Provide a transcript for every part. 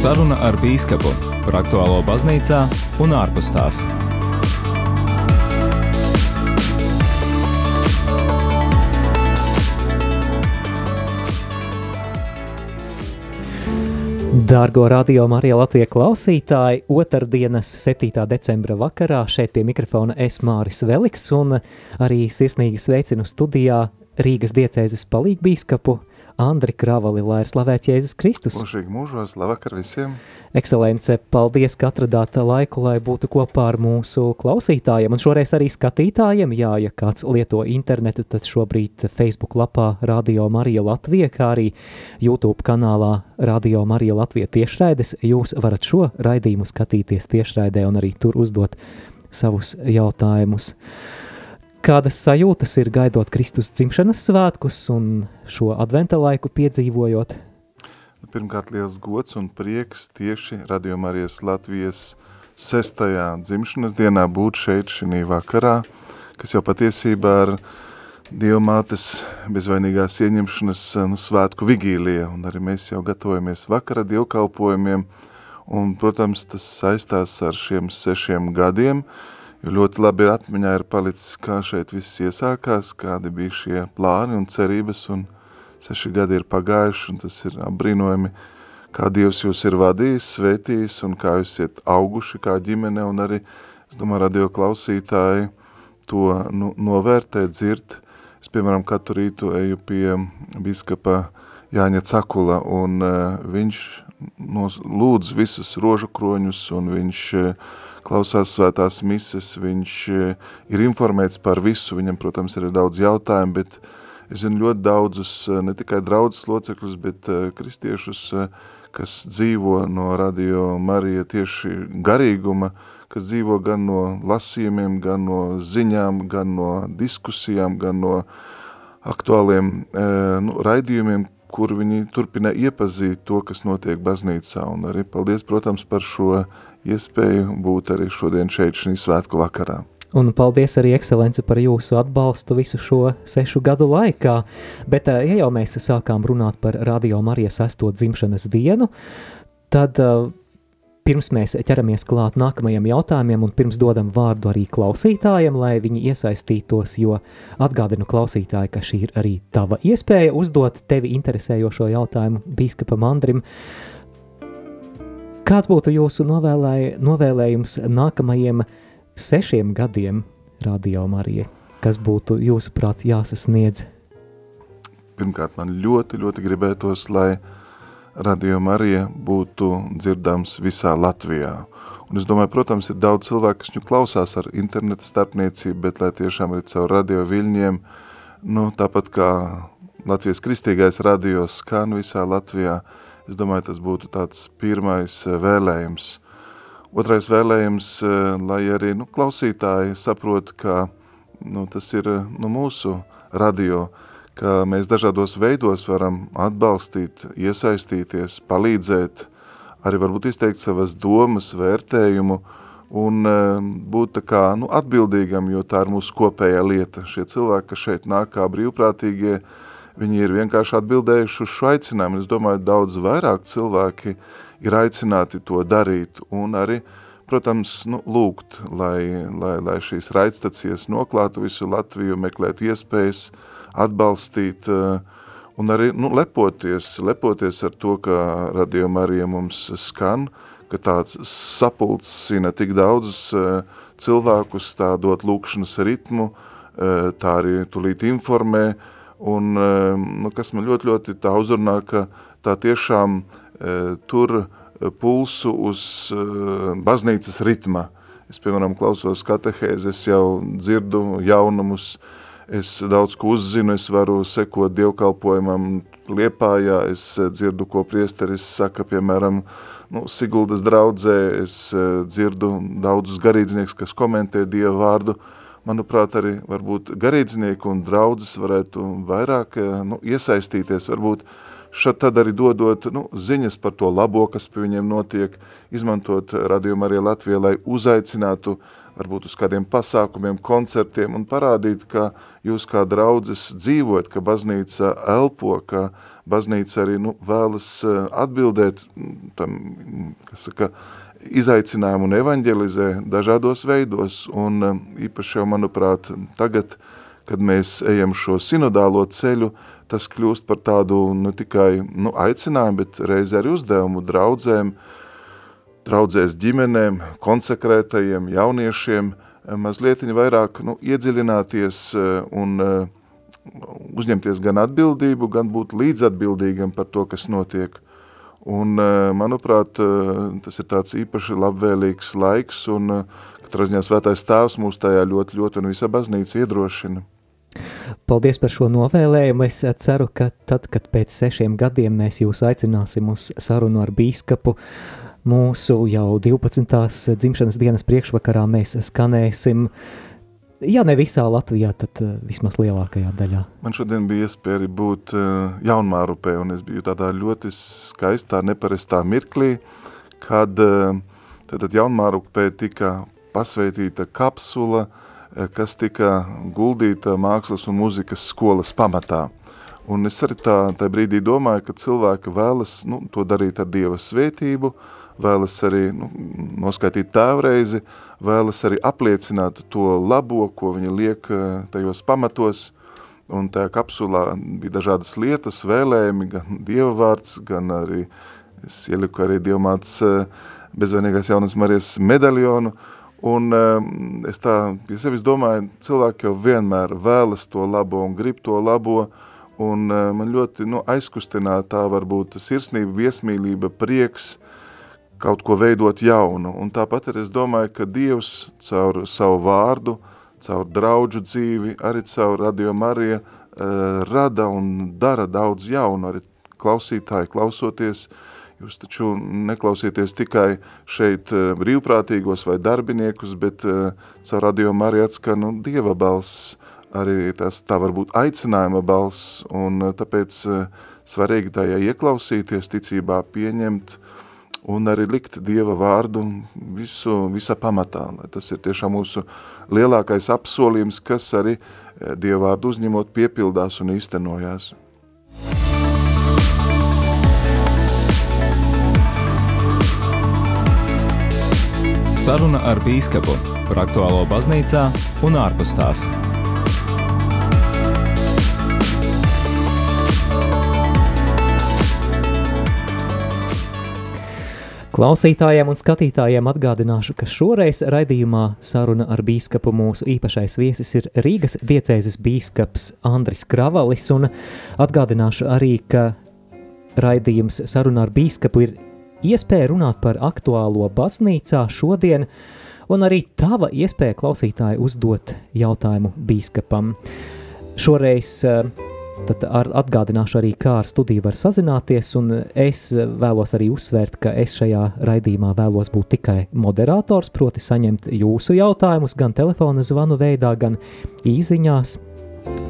Saruna ar bīskapu par aktuālo baznīcā un ārpus tās. Dārgo radio Marija Latvija klausītāji, otrdienas 7. decembra vakarā šeit pie mikrofona es Māris Veliks un arī sirsnīgi sveicinu studijā Rīgas diecēzes palīgbīskapu Andri Kravali, lai ir slavēts Jēzus Kristus. Mūžīgi mūžos, labvakar visiem. Ekscelence, paldies, ka atradāt laiku, lai būtu kopā ar mūsu klausītājiem un šoreiz arī skatītājiem. Jā, ja kāds lieto internetu, tad šobrīd Facebook lapā Radio Marija Latvija, kā arī YouTube kanālā Radio Marija Latvija tiešraides, jūs varat šo raidījumu skatīties tiešraidē un arī tur uzdot savus jautājumus. Kādas sajūtas ir gaidot Kristus dzimšanas svētkus un šo adventa laiku piedzīvojot? Pirmkārt, liels gods un prieks tieši Radio Marijas Latvijas sestajā dzimšanas dienā būt šeit šī vakarā, kas jau patiesībā ar Dievmātes bezvainīgās ieņemšanas nu, svētku vigīlija, un arī mēs jau gatavojamies vakara dievkalpojumiem, un, protams, tas saistās ar šiem sešiem gadiem, Jo ļoti labi atmiņā ir palicis, kā šeit viss iesākās, kādi bija šie plāni un cerības, un seši gadi ir pagājuši, un tas ir apbrīnojami, kā Dievs jūs ir vadījis, svētījis, un kā jūs iet auguši kā ģimene, un arī, es domāju, radio klausītāji to nu, novērtē, dzird. Es, piemēram, katru rītu eju pie biskapa Jāņa Cakula, un uh, viņš nos, lūdz visus rožu kroņus, un viņš uh, klausās svētās mises, viņš eh, ir informēts par visu, viņam, protams, ir daudz jautājumu, bet es zinu ļoti daudzus, eh, ne tikai draudzes locekļus, bet eh, kristiešus, kas dzīvo no radio Marija tieši garīguma, kas dzīvo gan no lasījumiem, gan no ziņām, gan no diskusijām, gan no aktuāliem nu, raidījumiem, kur viņi turpina iepazīt to, kas notiek baznīcā. Un arī paldies, protams, par šo iespēju būt arī šodien šeit šī svētku vakarā. Un paldies arī, ekscelence, par jūsu atbalstu visu šo sešu gadu laikā. Bet, eh, ja jau mēs sākām runāt par Radio Marijas sesto dzimšanas dienu, tad uh, pirms mēs ķeramies klāt nākamajiem jautājumiem un pirms dodam vārdu arī klausītājiem, lai viņi iesaistītos, jo atgādinu klausītāji, ka šī ir arī tava iespēja uzdot tevi interesējošo jautājumu bīskapam Andrim. Uh, Kāds būtu jūsu novēlēj, novēlējums nākamajiem sešiem gadiem Radio Marija? Kas būtu jūsuprāt jāsasniedz? Pirmkārt, man ļoti, ļoti gribētos, lai Radio Marija būtu dzirdams visā Latvijā. Un es domāju, protams, ir daudz cilvēku, kas viņu klausās ar interneta starpniecību, bet lai tiešām arī caur radio viļņiem, nu, tāpat kā Latvijas kristīgais radio skan visā Latvijā, Es domāju, tas būtu tāds pirmais eh, vēlējums. Otrais vēlējums, eh, lai arī nu, klausītāji saprot, ka nu, tas ir eh, nu, mūsu radio, ka mēs dažādos veidos varam atbalstīt, iesaistīties, palīdzēt, arī varbūt izteikt savas domas, vērtējumu un būt tā kā nu, atbildīgam, jo tā ir mūsu kopējā lieta. Šie cilvēki, kas šeit nāk kā brīvprātīgie, uh, Viņi ir vienkārši atbildējuši uz šo aicinājumu. Es domāju, daudz vairāk cilvēki ir aicināti to darīt un arī, protams, nu, lūgt, lai, lai, lai šīs raidstacijas noklātu visu Latviju, meklētu iespējas, atbalstīt uh, un arī nu, lepoties, lepoties ar to, ka Radio Marija mums skan, ka tāds sapulcina tik daudzus uh, cilvēkus, tā dot lūkšanas ritmu, uh, tā arī tulīt informē, Un, ehm, nu, kas man ļoti, ļoti tā uzrunā, ka tā tiešām e, tur e, pulsu uz baznīcas ritma. Es, piemēram, klausos katehēzi, es jau dzirdu jaunumus, es daudz ko uzzinu, es varu sekot dievkalpojumam Liepājā, es dzirdu, ko priesteris saka, piemēram, nu, Siguldas draudzē, es dzirdu daudzus garīdznieks, kas komentē Dievu vārdu, uh, manuprāt, arī varbūt garīdznieki un draudzes varētu vairāk eh, nu, iesaistīties, varbūt šad tad arī dodot nu, ziņas par to labo, kas pie viņiem notiek, izmantot radījumu arī Latvijā, lai uzaicinātu varbūt uz kādiem pasākumiem, koncertiem un parādīt, ka jūs kā draudzes dzīvojat, ka baznīca elpo, ka baznīca arī nu, vēlas eh, atbildēt tam, kas saka, izaicinājumu un evaņģelizē dažādos veidos, un eh, īpaši jau, manuprāt, tagad, kad mēs ejam šo sinodālo ceļu, tas kļūst par tādu ne tikai nu, aicinājumu, bet reiz arī uzdevumu draudzēm, draudzēs ģimenēm, konsekrētajiem, jauniešiem, mazliet vairāk nu, iedziļināties eh, un eh, uzņemties gan atbildību, gan būt līdzatbildīgam par to, kas notiek. Un, eh, manuprāt, tas ir tāds īpaši labvēlīgs laiks, un katrā ziņā svētais tēvs mūs tajā ļoti, ļoti un visa baznīca iedrošina. Paldies par šo novēlējumu. Es ceru, ka tad, kad pēc sešiem gadiem mēs jūs aicināsim uz sarunu ar bīskapu, mūsu jau 12. dzimšanas dienas priekšvakarā mēs skanēsim Ja ne visā Latvijā, tad uh, vismaz lielākajā daļā. Man šodien bija iespēja būt uh, jaunmārupē, un es biju tādā ļoti skaistā, neparastā mirklī, kad uh, tad jaunmārupē tika pasveitīta kapsula uh, kas tika guldīta mākslas un mūzikas skolas pamatā. Un es arī tā, tā brīdī domāju, ka cilvēki vēlas nu, to darīt ar Dieva svētību, vēlas arī nu, noskaitīt tēvreizi, vēlas arī apliecināt to labo, ko viņi liek eh, tajos pamatos, un tajā kapsulā bija dažādas lietas, vēlējumi, gan Dieva vārds, gan arī, es ieliku arī Dievmāts eh, bezvainīgās jaunas Marijas medaļonu, uh, Un um, es tā pie sevis domāju, cilvēki jau vienmēr vēlas to labo un grib to labo, un uh, man ļoti nu, aizkustināja tā varbūt sirsnība, viesmīlība, prieks, kaut ko veidot jaunu. Un tāpat arī es domāju, ka Dievs caur savu vārdu, caur draudžu dzīvi, arī caur Radio Marija uh, rada un dara daudz jaunu, arī klausītāji klausoties, uh, Jūs taču neklausieties tikai šeit eh, brīvprātīgos vai darbiniekus, bet eh, caur radiomu arī atskan nu, Dieva balss, arī tas tā varbūt aicinājuma balss, un tāpēc svarīgi tajā ieklausīties, ticībā pieņemt un arī likt Dieva vārdu visu, visā pamatā, tas ir tiešām mūsu lielākais apsolījums, kas arī Dieva vārdu uzņemot piepildās un īstenojās. Saruna ar Bīskapu par aktuālo baznīcā un ārpus tās. Klausītājiem un skatītājiem atgādināšu, ka šoreiz raidījumā saruna ar bīskapu mūsu īpašais viesis ir Rīgas diecēzes bīskaps Andris Kravalis, un atgādināšu arī, ka raidījums saruna ar bīskapu ir iespēja runāt par aktuālo baznīcā šodien, un arī tava iespēja klausītāji uzdot jautājumu bīskapam. Šoreiz eh, tad atgādināšu arī, kā ar studiju var sazināties, un es vēlos arī uzsvērt, ka es šajā raidījumā vēlos būt tikai moderators, proti saņemt jūsu jautājumus gan telefona zvanu veidā, gan īziņās.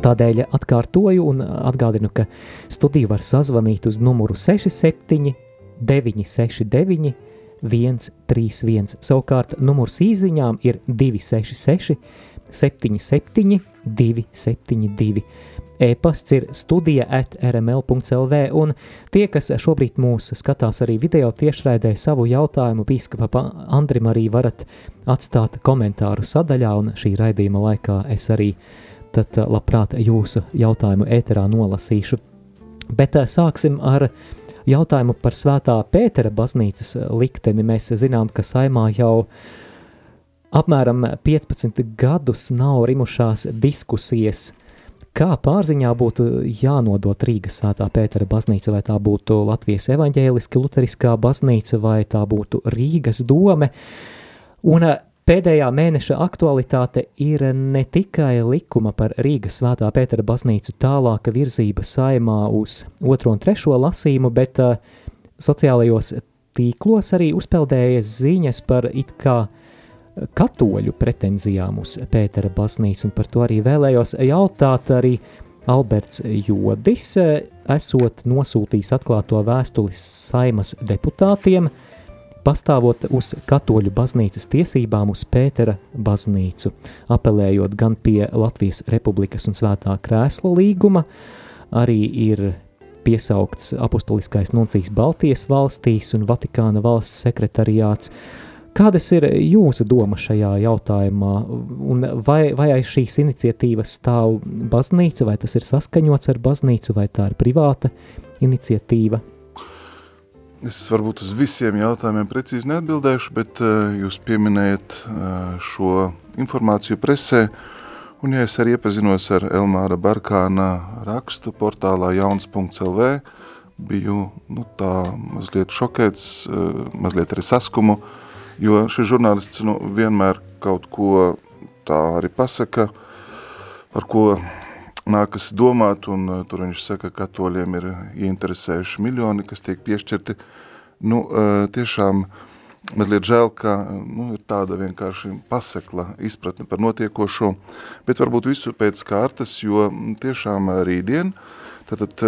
Tādēļ atkārtoju un atgādinu, ka studiju var sazvanīt uz numuru 67 969, 131. Savukārt numurs īsiņām ir 266, 77, 272. E-pasts ir studija at rml.lv, un tie, kas šobrīd mūs skatās arī video tiešraidē, savu jautājumu bīskapa Andrim arī varat atstāt komentāru sadaļā, un šī raidījuma laikā es arī tad labprāt jūsu jautājumu ēterā nolasīšu. Bet sāksim ar jautājumu par svētā Pētera baznīcas likteni. Mēs zinām, ka saimā jau apmēram 15 gadus nav rimušās diskusijas, kā pārziņā būtu jānodot Rīgas svētā Pētera baznīca, vai tā būtu Latvijas evaņģēliski luteriskā baznīca, vai tā būtu Rīgas dome. Un Pēdējā mēneša aktualitāte ir ne tikai likuma par Rīgas svētā Pētera baznīcu tālāka virzība saimā uz otro un trešo lasījumu, bet uh, sociālajos tīklos arī uzpeldējas ziņas par it kā katoļu pretenzijām uz Pētera baznīcu, un par to arī vēlējos jautāt arī Alberts Jodis, esot nosūtījis atklāto vēstuli saimas deputātiem, pastāvot uz katoļu baznīcas tiesībām uz Pētera baznīcu, apelējot gan pie Latvijas Republikas un Svētā krēsla līguma, arī ir piesaukts apustuliskais nuncijs Baltijas valstīs un Vatikāna valsts sekretariāts. Kādas ir jūsu doma šajā jautājumā, un vai, vai aiz šīs iniciatīvas stāv baznīca, vai tas ir saskaņots ar baznīcu, vai tā ir privāta iniciatīva? Es varbūt uz visiem jautājumiem precīzi neatbildēšu, bet uh, jūs pieminējat uh, šo informāciju presē, un ja es arī iepazinos ar Elmāra Barkāna rakstu portālā jauns.lv, biju nu, tā mazliet šokēts, uh, mazliet arī saskumu, jo šis žurnālists nu, vienmēr kaut ko tā arī pasaka, par ko nākas domāt, un uh, tur viņš saka, ka katoļiem ir ieinteresējuši miljoni, kas tiek piešķirti. Nu, uh, tiešām mazliet žēl, ka nu, ir tāda vienkārši pasekla izpratne par notiekošo, bet varbūt visu pēc kārtas, jo tiešām rītdien, tātad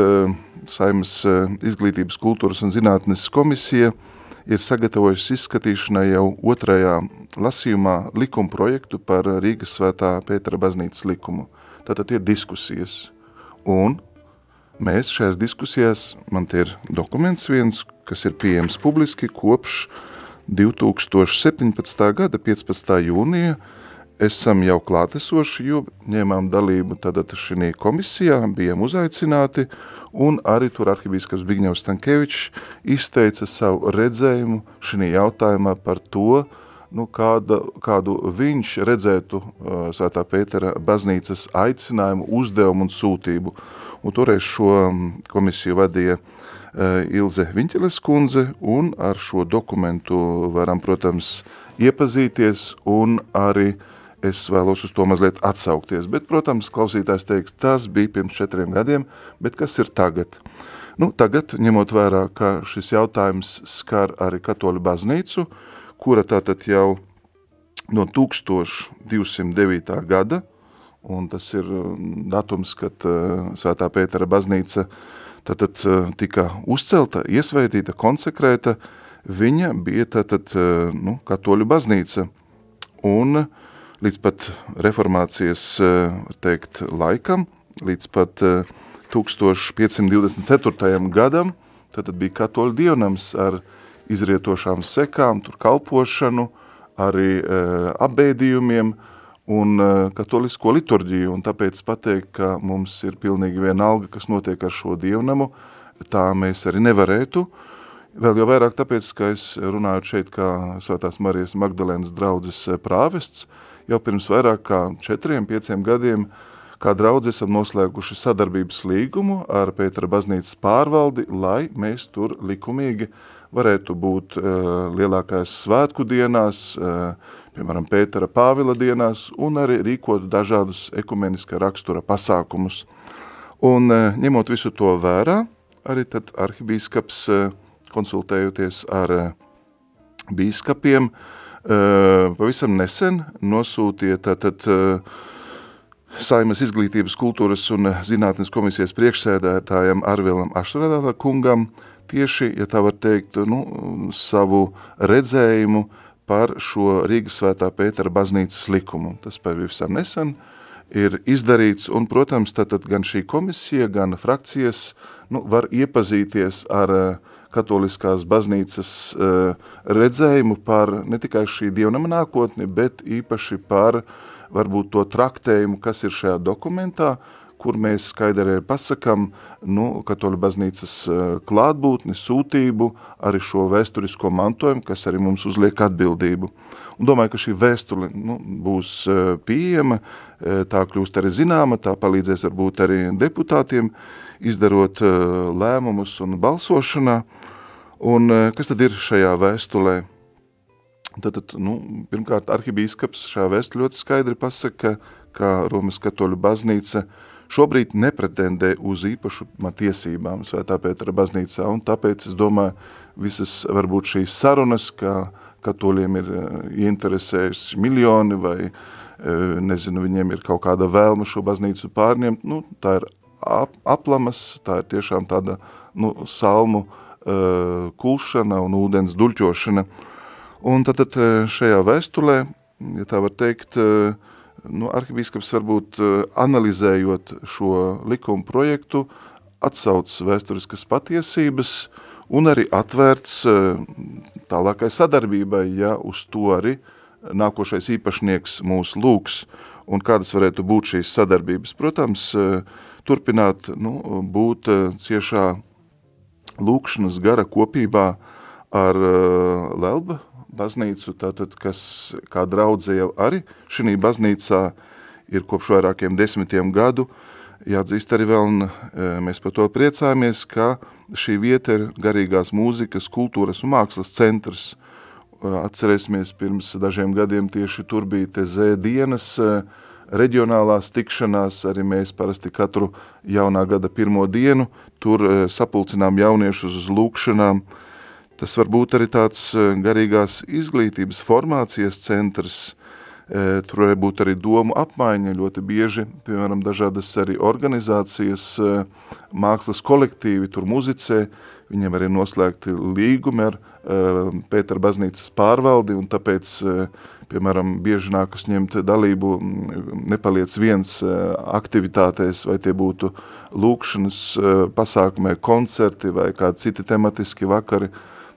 Saimas izglītības kultūras un zinātnes komisija ir sagatavojusi izskatīšanai jau otrajā lasījumā likuma projektu par Rīgas svētā Pētera baznīcas likumu. Tātad ir diskusijas. Un mēs šajās diskusijās, man te ir dokuments viens, kas ir pieejams publiski kopš 2017. gada 15. jūnija, esam jau klātesoši, jo ņēmām dalību tātad šī komisijā, bijām uzaicināti, un arī tur arhibīskaps Bigņevs Stankevičs izteica savu redzējumu šī jautājumā par to, nu, kāda, kādu viņš redzētu uh, Svētā Pētera baznīcas aicinājumu, uzdevumu un sūtību. Un toreiz šo komisiju vadīja uh, Ilze Viņķeles kundze, un ar šo dokumentu varam, protams, iepazīties, un arī es vēlos uz to mazliet atsaukties. Bet, protams, klausītājs teiks, tas bija pirms četriem gadiem, bet kas ir tagad? Nu, tagad, ņemot vērā, ka šis jautājums skar arī katoļu baznīcu, uh, kura tātad jau no 1209. gada, un tas ir um, datums, kad uh, Svētā Pētera baznīca tātad uh, tika uzcelta, iesvētīta, konsekrēta, viņa bija tātad, uh, nu, katoļu baznīca, un līdz pat reformācijas, var teikt, laikam, līdz pat 1524. gadam, tātad bija katoļu dievnams ar izrietošām sekām, tur kalpošanu, arī e, apbēdījumiem un katolisko liturģiju, un tāpēc pateikt, ka mums ir pilnīgi vienalga, kas notiek ar šo dievnamu, tā mēs arī nevarētu. Vēl jau vairāk tāpēc, ka es runāju šeit kā Svētās Marijas Magdalēnas draudzes prāvests, jau pirms vairāk kā četriem, pieciem gadiem, kā draudzi esam noslēguši sadarbības līgumu ar Pētera baznīcas pārvaldi, lai mēs tur likumīgi varētu būt uh, lielākais svētku dienās, uh, piemēram, Pētera Pāvila dienās, un arī rīkot dažādus ekumeniskā rakstura pasākumus. Un uh, ņemot visu to vērā, arī tad arhibīskaps, uh, konsultējoties ar uh, bīskapiem, uh, pavisam nesen nosūtīja tātad uh, Saimas izglītības kultūras un zinātnes komisijas priekšsēdētājam Arvilam Ašradāta kungam tieši, ja tā var teikt, nu, savu redzējumu par šo Rīgas svētā Pētera baznīcas likumu. Tas pavisam nesen ir izdarīts, un, protams, tātad gan šī komisija, gan frakcijas nu, var iepazīties ar uh, katoliskās baznīcas uh, redzējumu par ne tikai šī dievnama nākotni, bet īpaši par varbūt to traktējumu, kas ir šajā dokumentā, kur mēs skaidri pasakam nu, katoļu baznīcas e, klātbūtni, sūtību, arī šo vēsturisko mantojumu, kas arī mums uzliek atbildību. Un domāju, ka šī vēstule nu, būs e, pieejama, e, tā kļūst arī zināma, tā palīdzēs varbūt arī deputātiem izdarot lēmumus un balsošanā. Un kas tad ir šajā vēstulē? Tātad, nu, pirmkārt, arhibīskaps šajā vēstulē ļoti skaidri pasaka, ka Romas katoļu baznīca šobrīd nepretendē uz īpašuma tiesībām Svētā Pētera baznīcā, un tāpēc es domāju, visas varbūt šīs sarunas, ka katoļiem ir eh, ieinteresējusi miljoni vai, eh, nezinu, viņiem ir kaut kāda vēlme šo baznīcu pārņemt, nu, tā ir ap, aplamas, tā ir tiešām tāda nu, salmu uh, kulšana un ūdens duļķošana. Un tad, tad šajā vēstulē, ja tā var teikt, nu, arhibīskaps varbūt analizējot šo likumu projektu, atsauc vēsturiskas patiesības un arī atvērts tālākai sadarbībai, ja uz to arī nākošais īpašnieks mūs lūgs. Un kādas varētu būt šīs sadarbības. Protams, turpināt nu, būt ciešā lūkšanas gara kopībā ar eh, Lelba baznīcu, tātad, kas kā draudze jau arī šī baznīcā ir kopš vairākiem desmitiem gadu, jāatzīst arī vēl, un mēs par to priecājamies, ka šī vieta ir garīgās mūzikas, kultūras un mākslas centrs, Atcerēsimies, pirms dažiem gadiem tieši tur bija TZ dienas, reģionālās tikšanās, arī mēs parasti katru jaunā gada pirmo dienu tur sapulcinām jauniešus uz lūkšanām. Tas var būt arī tāds garīgās izglītības formācijas centrs, tur var būt arī domu apmaiņa ļoti bieži, piemēram, dažādas arī organizācijas, mākslas kolektīvi tur muzicē, viņiem arī noslēgti līgumi ar Pētera baznīcas pārvaldi, un tāpēc, uh, piemēram, bieži nākas ņemt dalību, nepaliec viens uh, aktivitātēs, vai tie būtu lūkšanas uh, pasākumai, koncerti vai kādi citi tematiski vakari.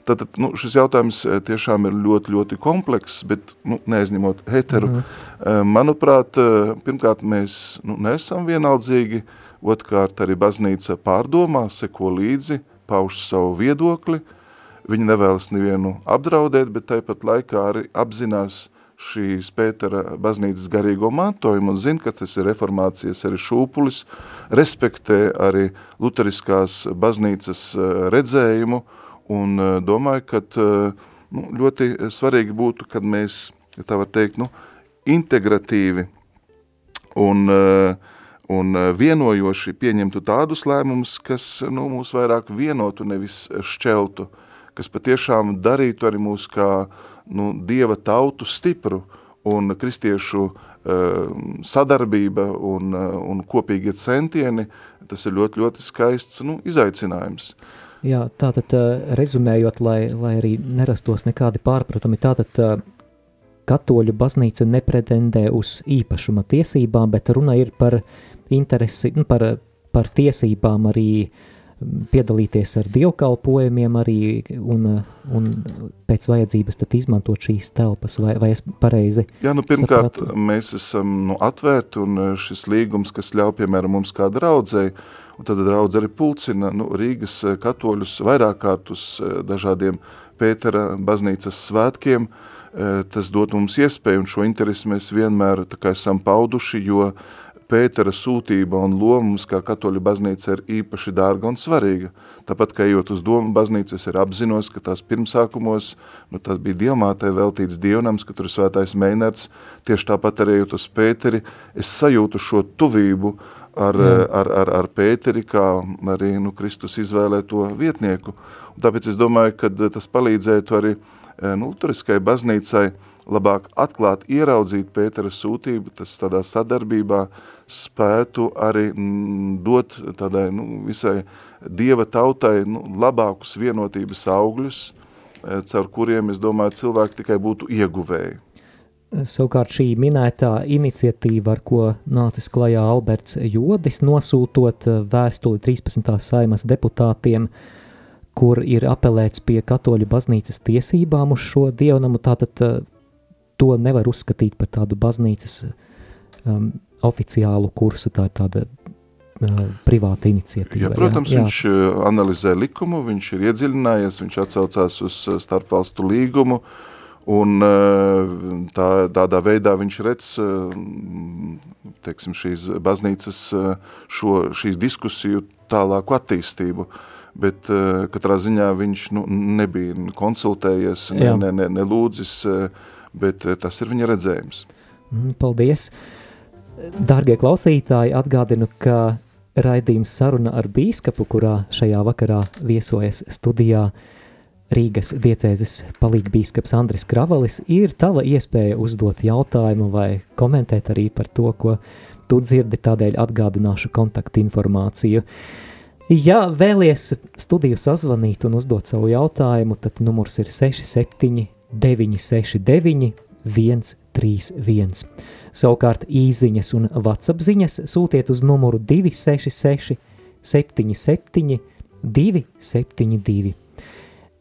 Tātad nu, šis jautājums tiešām ir ļoti, ļoti komplekss, bet nu, neaizņemot heteru. Mm -hmm. Manuprāt, pirmkārt, mēs nu, neesam vienaldzīgi, otrkārt arī baznīca pārdomā, seko līdzi, pauž savu viedokli, viņi nevēlas nevienu apdraudēt, bet tāpat laikā arī apzinās šīs Pētera baznīcas garīgo mantojumu un zina, ka tas ir reformācijas arī šūpulis, respektē arī luteriskās baznīcas eh, redzējumu un eh, domāju, ka eh, nu, ļoti svarīgi būtu, kad mēs, ja tā var teikt, nu, integratīvi un uh, un vienojoši pieņemtu tādus lēmumus, kas nu, mūs vairāk vienotu, nevis šķeltu, kas patiešām darītu arī mūs kā nu, dieva tautu stipru un kristiešu uh, sadarbība un, uh, un kopīgie centieni, tas ir ļoti, ļoti skaists nu, izaicinājums. Jā, tātad rezumējot, lai, lai arī nerastos nekādi pārpratumi, tātad katoļu baznīca nepretendē uz īpašuma tiesībām, bet runa ir par interesi, nu, par, par tiesībām arī piedalīties ar dievkalpojumiem arī un, un pēc vajadzības tad izmantot šīs telpas, vai, vai es pareizi Jā, nu pirmkārt, sapratu? mēs esam nu, atvērti un šis līgums, kas ļauj, piemēram, mums kā draudzēji, un tad draudz arī pulcina nu, Rīgas katoļus vairāk kārt uz dažādiem Pētera baznīcas svētkiem, tas dot mums iespēju, un šo interesi mēs vienmēr tā kā esam pauduši, jo Pētera sūtība un loma mums kā katoļu baznīca ir īpaši dārga un svarīga. Tāpat, kā ejot uz domu baznīcu, es ir apzinos, ka tās pirmsākumos, nu, tas bija diamātē veltīts dievnams, ka tur ir svētais Meinerts, tieši tāpat arī ejot uz Pēteri, es sajūtu šo tuvību ar, mm. ar, ar, ar Pēteri, kā arī nu, Kristus izvēlē to vietnieku. Un tāpēc es domāju, ka tas palīdzētu arī eh, nu, luteriskai baznīcai, labāk atklāt, ieraudzīt Pētera sūtību, tas tādā sadarbībā spētu arī mm, dot tādai nu, visai dieva tautai nu, labākus vienotības augļus, eh, caur kuriem, es domāju, cilvēki tikai būtu ieguvēji. Savukārt šī minētā iniciatīva, ar ko nācis klajā Alberts Jodis, nosūtot eh, vēstuli 13. saimas deputātiem, kur ir apelēts pie katoļu baznīcas tiesībām uz šo dievnamu, tātad eh, to nevar uzskatīt par tādu baznīcas um, oficiālu kursu, tā ir tāda uh, privāta iniciatīva. Jā, protams, jā. viņš uh, analizē likumu, viņš ir iedziļinājies, viņš atsaucās uz uh, starpvalstu līgumu, un tā, tādā veidā viņš redz, teiksim, šīs baznīcas, šo, šīs diskusiju tālāku attīstību, bet katrā ziņā viņš nu, nebija konsultējies, ne, ne, ne, ne lūdzis, bet tas ir viņa redzējums. Mm, paldies! Dārgie klausītāji, atgādinu, ka raidījums saruna ar bīskapu, kurā šajā vakarā viesojas studijā Rīgas diecēzes palīgbīskaps Andris Kravalis, ir tava iespēja uzdot jautājumu vai komentēt arī par to, ko tu dzirdi, tādēļ atgādināšu kontaktu informāciju. Ja vēlies studiju sazvanīt un uzdot savu jautājumu, tad numurs ir 67 969 131. Savukārt īziņas un WhatsApp ziņas sūtiet uz numuru 266 77 272.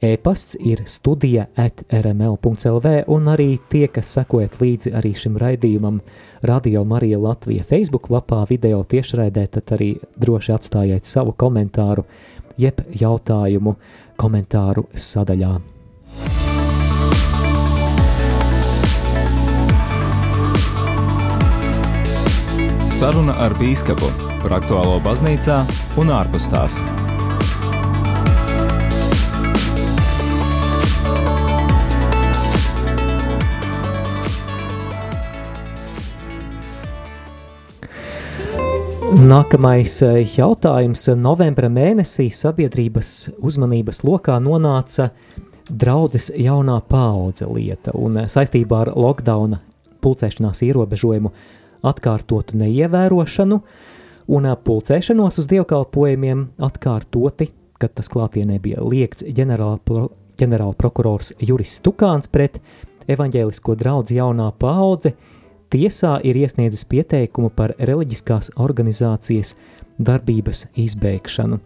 E-pasts ir studija at rml.lv un arī tie, kas sekojat līdzi arī šim raidījumam Radio Marija Latvija Facebook lapā video tiešraidē, tad arī droši atstājiet savu komentāru jeb jautājumu komentāru sadaļā. Saruna ar bīskapu par aktuālo baznīcā un ārpus tās. Nākamais eh, jautājums. Novembra mēnesī sabiedrības uzmanības lokā nonāca draudzes jaunā paudze lieta un eh, saistībā ar lockdowna pulcēšanās ierobežojumu atkārtotu neievērošanu un pulcēšanos uz dievkalpojumiem atkārtoti, kad tas klātienē bija liekts ģenerāla, pro, ģenerāla prokurors Juris Stukāns pret evaņģēlisko draudzi jaunā paudze – tiesā ir iesniedzis pieteikumu par reliģiskās organizācijas darbības izbeigšanu.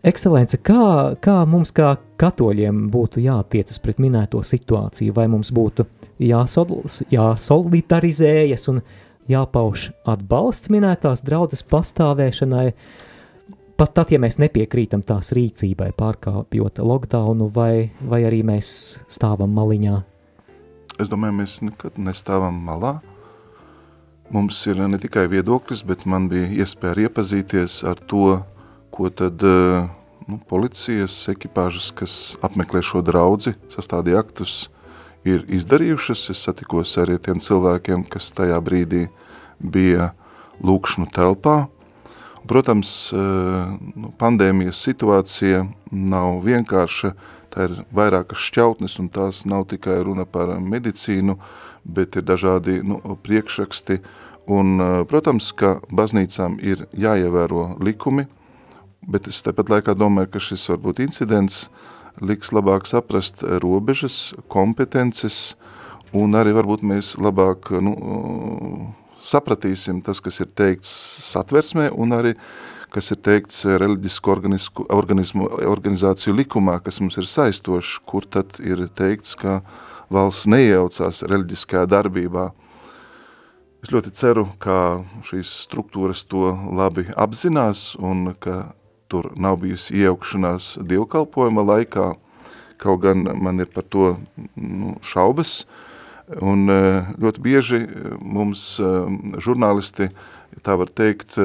Ekscelence, kā, kā mums kā katoļiem būtu jātiecas pret minēto situāciju, vai mums būtu jāsol, jāsolidarizējas un jāpauž atbalsts minētās draudzes pastāvēšanai, pat tad, ja mēs nepiekrītam tās rīcībai, pārkāpjot lockdownu, vai, vai arī mēs stāvam maliņā? Es domāju, mēs nekad nestāvam malā. Mums ir ne tikai viedoklis, bet man bija iespēja iepazīties ar to, ko tad eh, nu, policijas ekipāžas, kas apmeklē šo draudzi, sastādīja aktus, ir izdarījušas. Es satikos arī tiem cilvēkiem, kas tajā brīdī bija lūkšanu telpā. Protams, eh, nu, pandēmijas situācija nav vienkārša, tā ir vairākas šķautnes, un tās nav tikai runa par medicīnu, bet ir dažādi nu, priekšraksti, un, protams, ka baznīcām ir jāievēro likumi, bet es tepat laikā domāju, ka šis varbūt incidents liks labāk saprast robežas, kompetences, un arī varbūt mēs labāk nu, sapratīsim tas, kas ir teikts satversmē, un arī kas ir teikts reliģisku organismu, organizāciju likumā, kas mums ir saistošs, kur tad ir teikts, ka valsts neiejaucās reliģiskajā darbībā. Es ļoti ceru, ka šīs struktūras to labi apzinās un ka tur nav bijusi iejaukšanās dievkalpojuma laikā, kaut gan man ir par to nu, šaubas, un eh, ļoti bieži mums eh, žurnālisti uh, tā var teikt,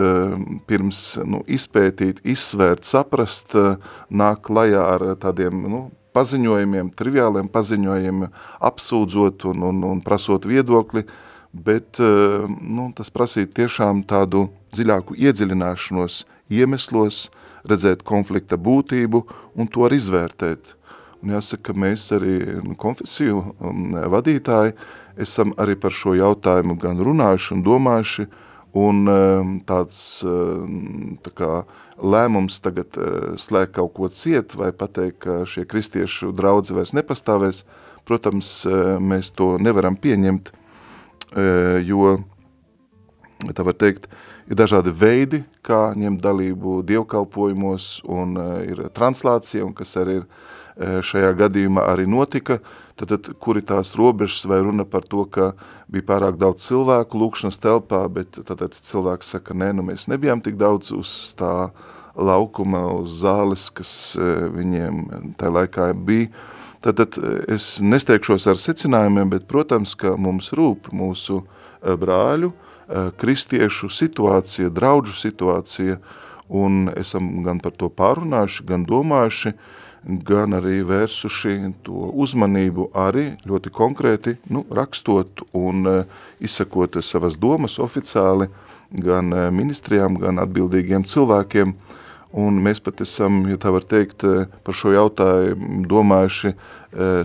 pirms nu, izpētīt, izsvērt, saprast, nāk klajā ar tādiem nu, paziņojumiem, triviāliem paziņojumiem, apsūdzot un, un, un prasot viedokli, bet nu, tas prasīt tiešām tādu dziļāku iedziļināšanos iemeslos, redzēt konflikta būtību un to arī izvērtēt. Un jāsaka, ka mēs arī nu, konfesiju um, vadītāji esam arī par šo jautājumu gan runājuši un domājuši, uh, Un ehm, tāds ehm, tā kā, lēmums tagad eh, slēgt kaut ko ciet vai pateikt, ka šie kristiešu draudzi vairs nepastāvēs, protams, eh, mēs to nevaram pieņemt, eh, jo, tā var teikt, ir dažādi veidi, kā ņemt dalību dievkalpojumos, un ir translācija, un kas arī ir šajā gadījumā arī notika, tad, tad kuri tās robežas vai runa par to, ka bija pārāk daudz cilvēku lūkšanas telpā, bet tad, cilvēks saka, nē, nu mēs nebijām tik daudz uz tā laukuma, uz zāles, kas viņiem tajā laikā bija. Tad, tad es nesteigšos ar secinājumiem, bet, protams, ka mums rūp mūsu brāļu, kristiešu situācija, draudžu situācija, un esam gan par to pārunājuši, gan domājuši, gan arī vērsuši to uzmanību arī ļoti konkrēti nu, rakstot un e, izsakot savas domas oficiāli gan e, ministrijām, gan atbildīgiem cilvēkiem. Un mēs pat esam, ja tā var teikt, par šo jautājumu domājuši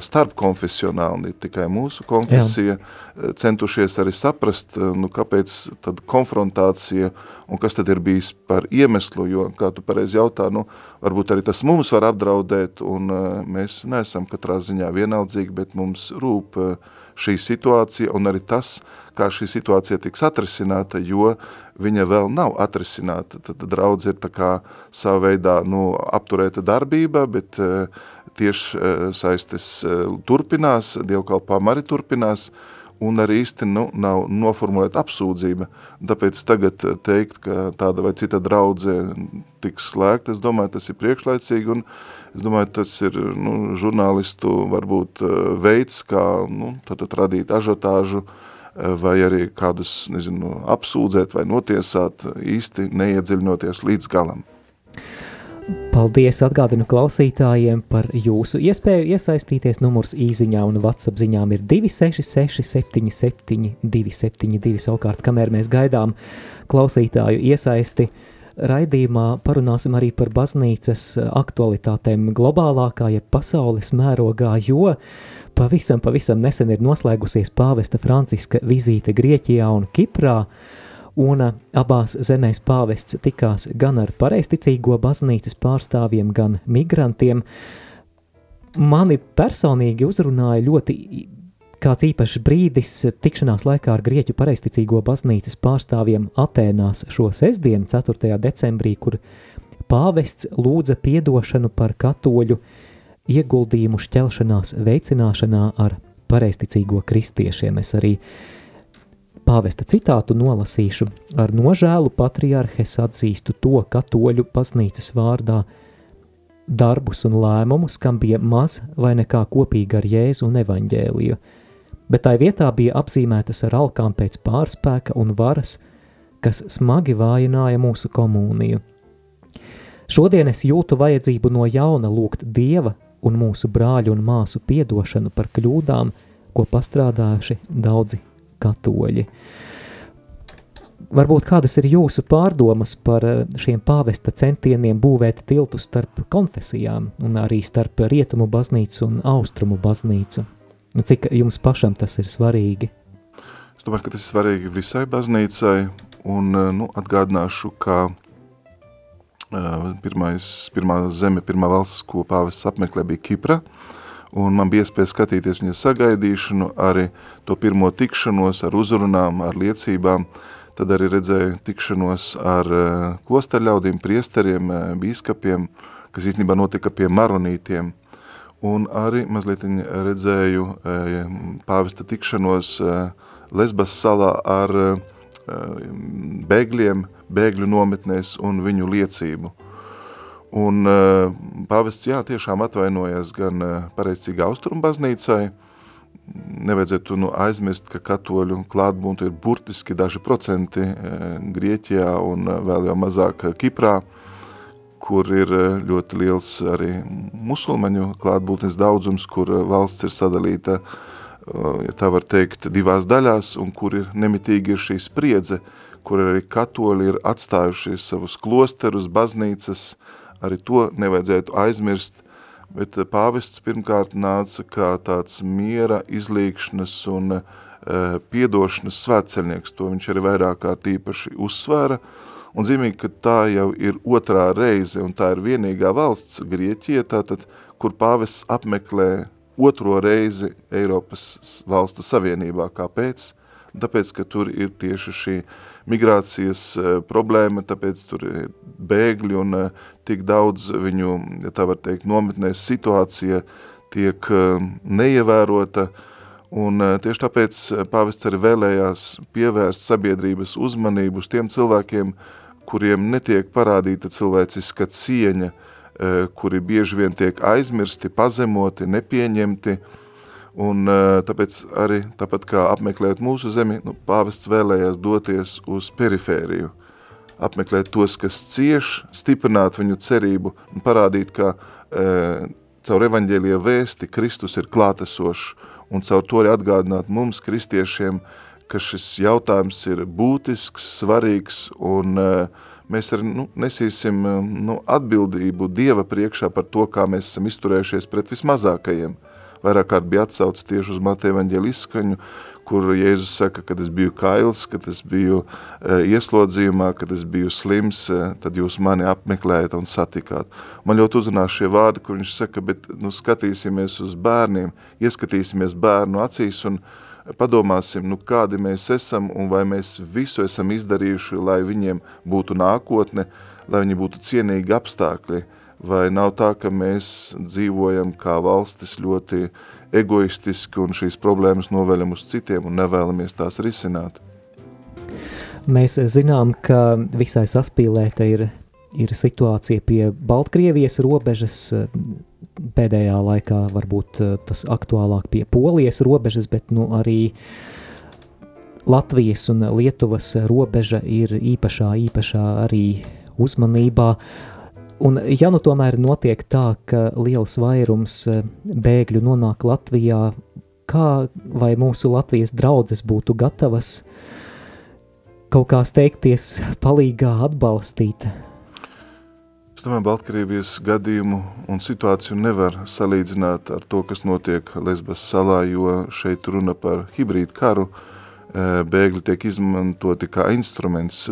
starpkonfesionāli, ne tikai mūsu konfesija, Jā. centušies arī saprast, nu, kāpēc tad konfrontācija un kas tad ir bijis par iemeslu, jo, kā tu pareizi jautā, nu, varbūt arī tas mums var apdraudēt, un mēs neesam katrā ziņā vienaldzīgi, bet mums rūp šī situācija un arī tas, kā šī situācija tiks atrisināta, jo viņa vēl nav atrisināta. Tad draudz ir tā kā savā veidā nu, apturēta darbība, bet uh, tieši saistes turpinās, dievkalpām arī turpinās, un arī īsti nu, nav noformulēta apsūdzība. Tāpēc tagad eh, teikt, ka tāda vai cita draudze tiks slēgta, es domāju, tas ir priekšlaicīgi, un es domāju, tas ir nu, žurnālistu varbūt veids, kā nu, tad, tad radīt ažotāžu, vai arī kādus, nezinu, apsūdzēt vai notiesāt īsti neiedziļinoties līdz galam. Paldies atgādinu klausītājiem par jūsu iespēju iesaistīties. Numurs īziņā un WhatsApp ziņām ir 266 77 272. Savukārt, kamēr mēs gaidām klausītāju iesaisti, raidījumā parunāsim arī par baznīcas aktualitātēm globālākā, ja pasaules mērogā, jo pavisam, pavisam nesen ir noslēgusies pāvesta Franciska vizīte Grieķijā un Kiprā, un abās zemēs pāvests tikās gan ar pareisticīgo baznīcas pārstāvjiem, gan migrantiem. Mani personīgi uzrunāja ļoti kāds īpašs brīdis tikšanās laikā ar Grieķu pareisticīgo baznīcas pārstāvjiem Atēnās šo sestdienu, 4. decembrī, kur pāvests lūdza piedošanu par katoļu ieguldījumu šķelšanās veicināšanā ar pareisticīgo kristiešiem. Es arī uh, Pāvesta citātu nolasīšu ar nožēlu patriarhes atzīstu to katoļu baznīcas vārdā darbus un lēmumus, kam bija maz vai nekā kopīga ar Jēzu un evaņģēliju, bet tai vietā bija apzīmētas ar alkām pēc pārspēka un varas, kas smagi vājināja mūsu komuniju. Šodien es jūtu vajadzību no jauna lūgt Dieva un mūsu brāļu un māsu piedošanu par kļūdām, ko pastrādājuši daudzi katoļi. Varbūt kādas ir jūsu pārdomas par eh, šiem pāvesta centieniem būvēt tiltu starp konfesijām un arī starp rietumu baznīcu un austrumu baznīcu? Cik jums pašam tas ir svarīgi? Es domāju, ka tas ir svarīgi visai baznīcai un eh, nu, atgādināšu, ka uh, pirmais, pirmā zeme, pirmā valsts, ko pāvests apmeklē, bija Kipra, uh, un man bija iespēja skatīties viņa sagaidīšanu, arī to pirmo tikšanos ar uzrunām, ar liecībām, tad arī redzēju tikšanos ar eh, klosterļaudīm, priesteriem, eh, bīskapiem, kas īstenībā notika pie maronītiem, un arī mazliet redzēju eh, pāvesta tikšanos Lesbas salā ar bēgļiem, bēgļu nometnēs un viņu liecību. Un uh, pavests, jā, tiešām atvainojas gan uh, pareizcīgā austrumu baznīcai, nevajadzētu nu, aizmirst, ka katoļu klātbūntu ir burtiski daži procenti uh, Grieķijā un vēl jau mazāk Kiprā, kur ir ļoti liels arī musulmaņu klātbūtnes daudzums, kur valsts ir sadalīta, ja tā var teikt, divās daļās, un kur ir nemitīgi ir šī spriedze, kur arī katoļi ir atstājuši savus klosterus, baznīcas, uh, arī to nevajadzētu aizmirst, bet eh, pāvests pirmkārt nāca kā tāds miera, izlīkšanas un e, piedošanas svētceļnieks, to viņš arī vairāk kārt īpaši uzsvēra, un zīmīgi, ka tā jau ir otrā reize, un tā ir vienīgā valsts, Grieķija, tātad, kur pāvests apmeklē otro reizi Eiropas valstu savienībā. Kāpēc? Tāpēc, ka tur ir tieši šī migrācijas uh, problēma, tāpēc tur ir bēgļi un uh, tik daudz viņu, ja tā var teikt, nometnēs situācija tiek uh, neievērota, un tieši tāpēc pāvests arī vēlējās pievērst sabiedrības uzmanību uz tiem cilvēkiem, kuriem netiek parādīta cilvēciska cieņa, kuri bieži vien tiek aizmirsti, pazemoti, nepieņemti, Un tāpēc arī, tāpat kā apmeklēt mūsu zemi, nu, pāvests vēlējās doties uz perifēriju, apmeklēt tos, kas cieš, stiprināt viņu cerību un parādīt, ka e, caur evaņģēlija vēsti Kristus ir klātesošs. Un caur to arī atgādināt mums, kristiešiem, ka šis jautājums ir būtisks, svarīgs un e, mēs arī nu, nesīsim nu, atbildību Dieva priekšā par to, kā mēs esam izturējušies pret vismazākajiem – vairāk kārt bija atsaucis tieši uz Mateja evaņģēļa izskaņu, kur Jēzus saka, kad es biju kails, kad es biju e, ieslodzījumā, kad es biju slims, e, tad jūs mani apmeklējat un satikāt. Man ļoti uzrunā šie vārdi, kur viņš saka, bet nu, skatīsimies uz bērniem, ieskatīsimies bērnu acīs un padomāsim, nu, kādi mēs esam un vai mēs visu esam izdarījuši, lai viņiem būtu nākotne, lai viņi būtu cienīgi apstākļi, vai nav tā, ka mēs dzīvojam kā valstis ļoti egoistiski un šīs problēmas noveļam uz citiem un nevēlamies tās risināt. Mēs zinām, ka visai saspīlēta ir, ir situācija pie Baltkrievijas robežas, pēdējā laikā varbūt tas aktuālāk pie Polijas robežas, bet nu arī Latvijas un Lietuvas robeža ir īpašā, īpašā arī uzmanībā. Un, ja nu tomēr notiek tā, ka liels vairums eh, bēgļu nonāk Latvijā, kā vai mūsu Latvijas draudzes būtu gatavas kaut kā steigties, palīgā atbalstīt? Es domāju, Baltkrievijas gadījumu un situāciju nevar salīdzināt ar to, kas notiek Lesbas salā, jo šeit runa par hibrīdu karu, bēgļi tiek izmantoti kā instruments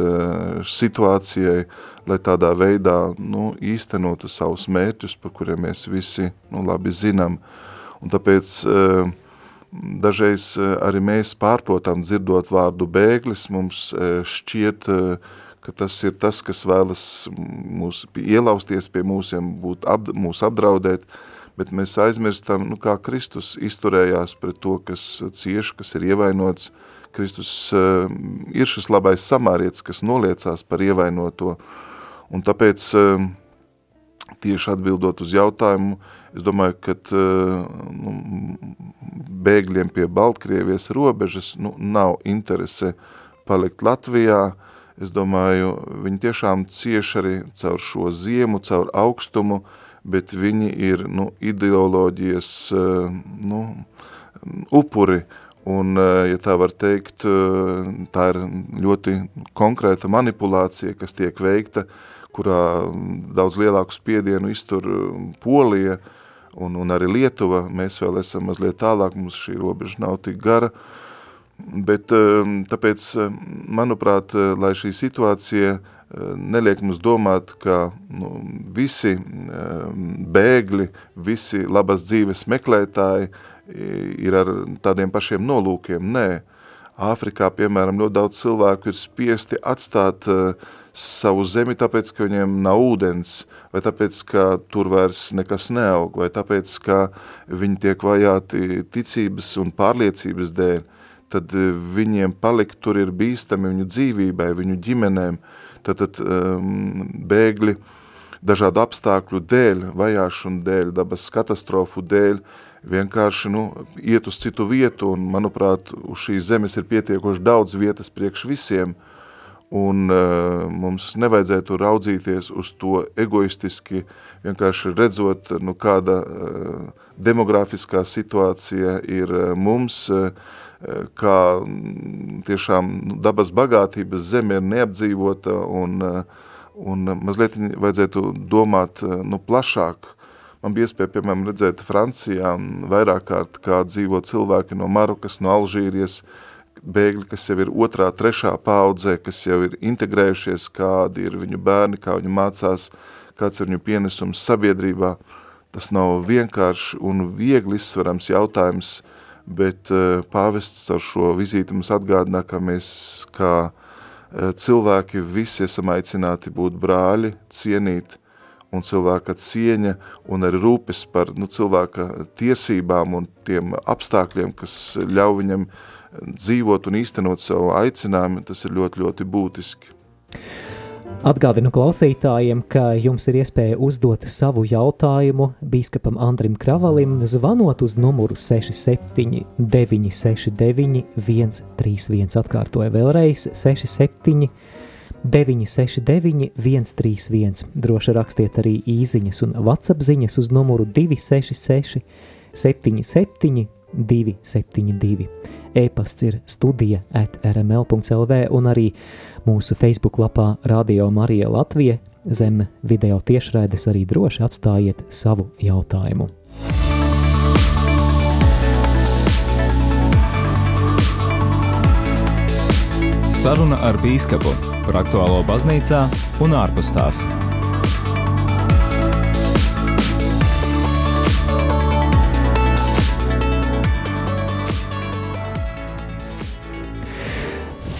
situācijai, lai tādā veidā nu, īstenotu savus mērķus, par kuriem mēs visi nu, labi zinām. Un tāpēc dažreiz arī mēs pārprotam dzirdot vārdu bēglis, mums šķiet, ka tas ir tas, kas vēlas mūs ielausties pie mūsiem, būt ap, mūs apdraudēt, bet mēs aizmirstam, nu, kā Kristus izturējās pret to, kas cieš, kas ir ievainots, uh, Kristus uh, ir šis labais samārietis, kas noliecās par ievainoto. Un tāpēc uh, tieši atbildot uz jautājumu, es domāju, ka uh, nu, bēgļiem pie Baltkrievijas robežas nu, nav interese palikt Latvijā. Es domāju, viņi tiešām cieši arī caur šo ziemu, caur augstumu, bet viņi ir nu, ideoloģijas nu, upuri, Un, eh, ja tā var teikt, eh, tā ir ļoti konkrēta manipulācija, kas tiek veikta, kurā daudz lielāku spiedienu iztur eh, Polija un, un arī Lietuva. Mēs vēl esam mazliet tālāk, mums šī robeža nav tik gara. Bet tāpēc, manuprāt, lai šī situācija neliek mums domāt, ka nu, visi bēgļi, visi labas dzīves meklētāji ir ar tādiem pašiem nolūkiem. Nē, Āfrikā, piemēram, ļoti daudz cilvēku ir spiesti atstāt uh, savu zemi, tāpēc, ka viņiem nav ūdens, vai tāpēc, ka tur vairs nekas neaug, vai tāpēc, ka viņi tiek vajāti ticības un pārliecības dēļ, tad uh, viņiem palikt tur ir bīstami viņu dzīvībai, viņu ģimenēm, tad, tad um, bēgļi dažādu apstākļu dēļ, vajāšanu dēļ, dabas katastrofu dēļ, uh, vienkārši nu, iet uz citu vietu, un, manuprāt, uz šīs zemes ir pietiekoši daudz vietas priekš visiem, un uh, mums nevajadzētu raudzīties uz to egoistiski, vienkārši redzot, nu, kāda uh, demografiskā situācija ir uh, mums, uh, kā tiešām nu, dabas bagātības zeme ir neapdzīvota, un, uh, un mazliet vajadzētu domāt uh, nu, plašāk, Man bija iespēja, piemēram, redzēt Francijā vairāk kārt, kā dzīvo cilvēki no Marokas, no Alžīrijas, bēgļi, kas jau ir otrā, trešā paudzē, kas jau ir integrējušies, kādi ir viņu bērni, kā viņi mācās, kāds ir viņu pienesums sabiedrībā. Tas nav vienkārši un viegli izsverams jautājums, bet uh, pāvests ar šo vizīti mums atgādinā, ka mēs kā uh, cilvēki visi esam aicināti būt brāļi, cienīt, un cilvēka cieņa un arī rūpes par nu, cilvēka tiesībām un tiem apstākļiem, kas ļauj viņam dzīvot un īstenot savu aicinājumu, tas ir ļoti, ļoti būtiski. Atgādinu klausītājiem, ka jums ir iespēja uzdot savu jautājumu bīskapam Andrim Kravalim, zvanot uz numuru 67 969 131. Atkārtoju vēlreiz 67 969, 131. Droši rakstiet arī īsiņas un WhatsApp ziņas uz numuru 266, 77, 272. E-pasts ir studija at rml.lv un arī mūsu Facebook lapā Radio Marija Latvija zem video tiešraides arī droši atstājiet savu jautājumu. Saruna ar bīskapu par aktuālo baznīcā un ārpus tās.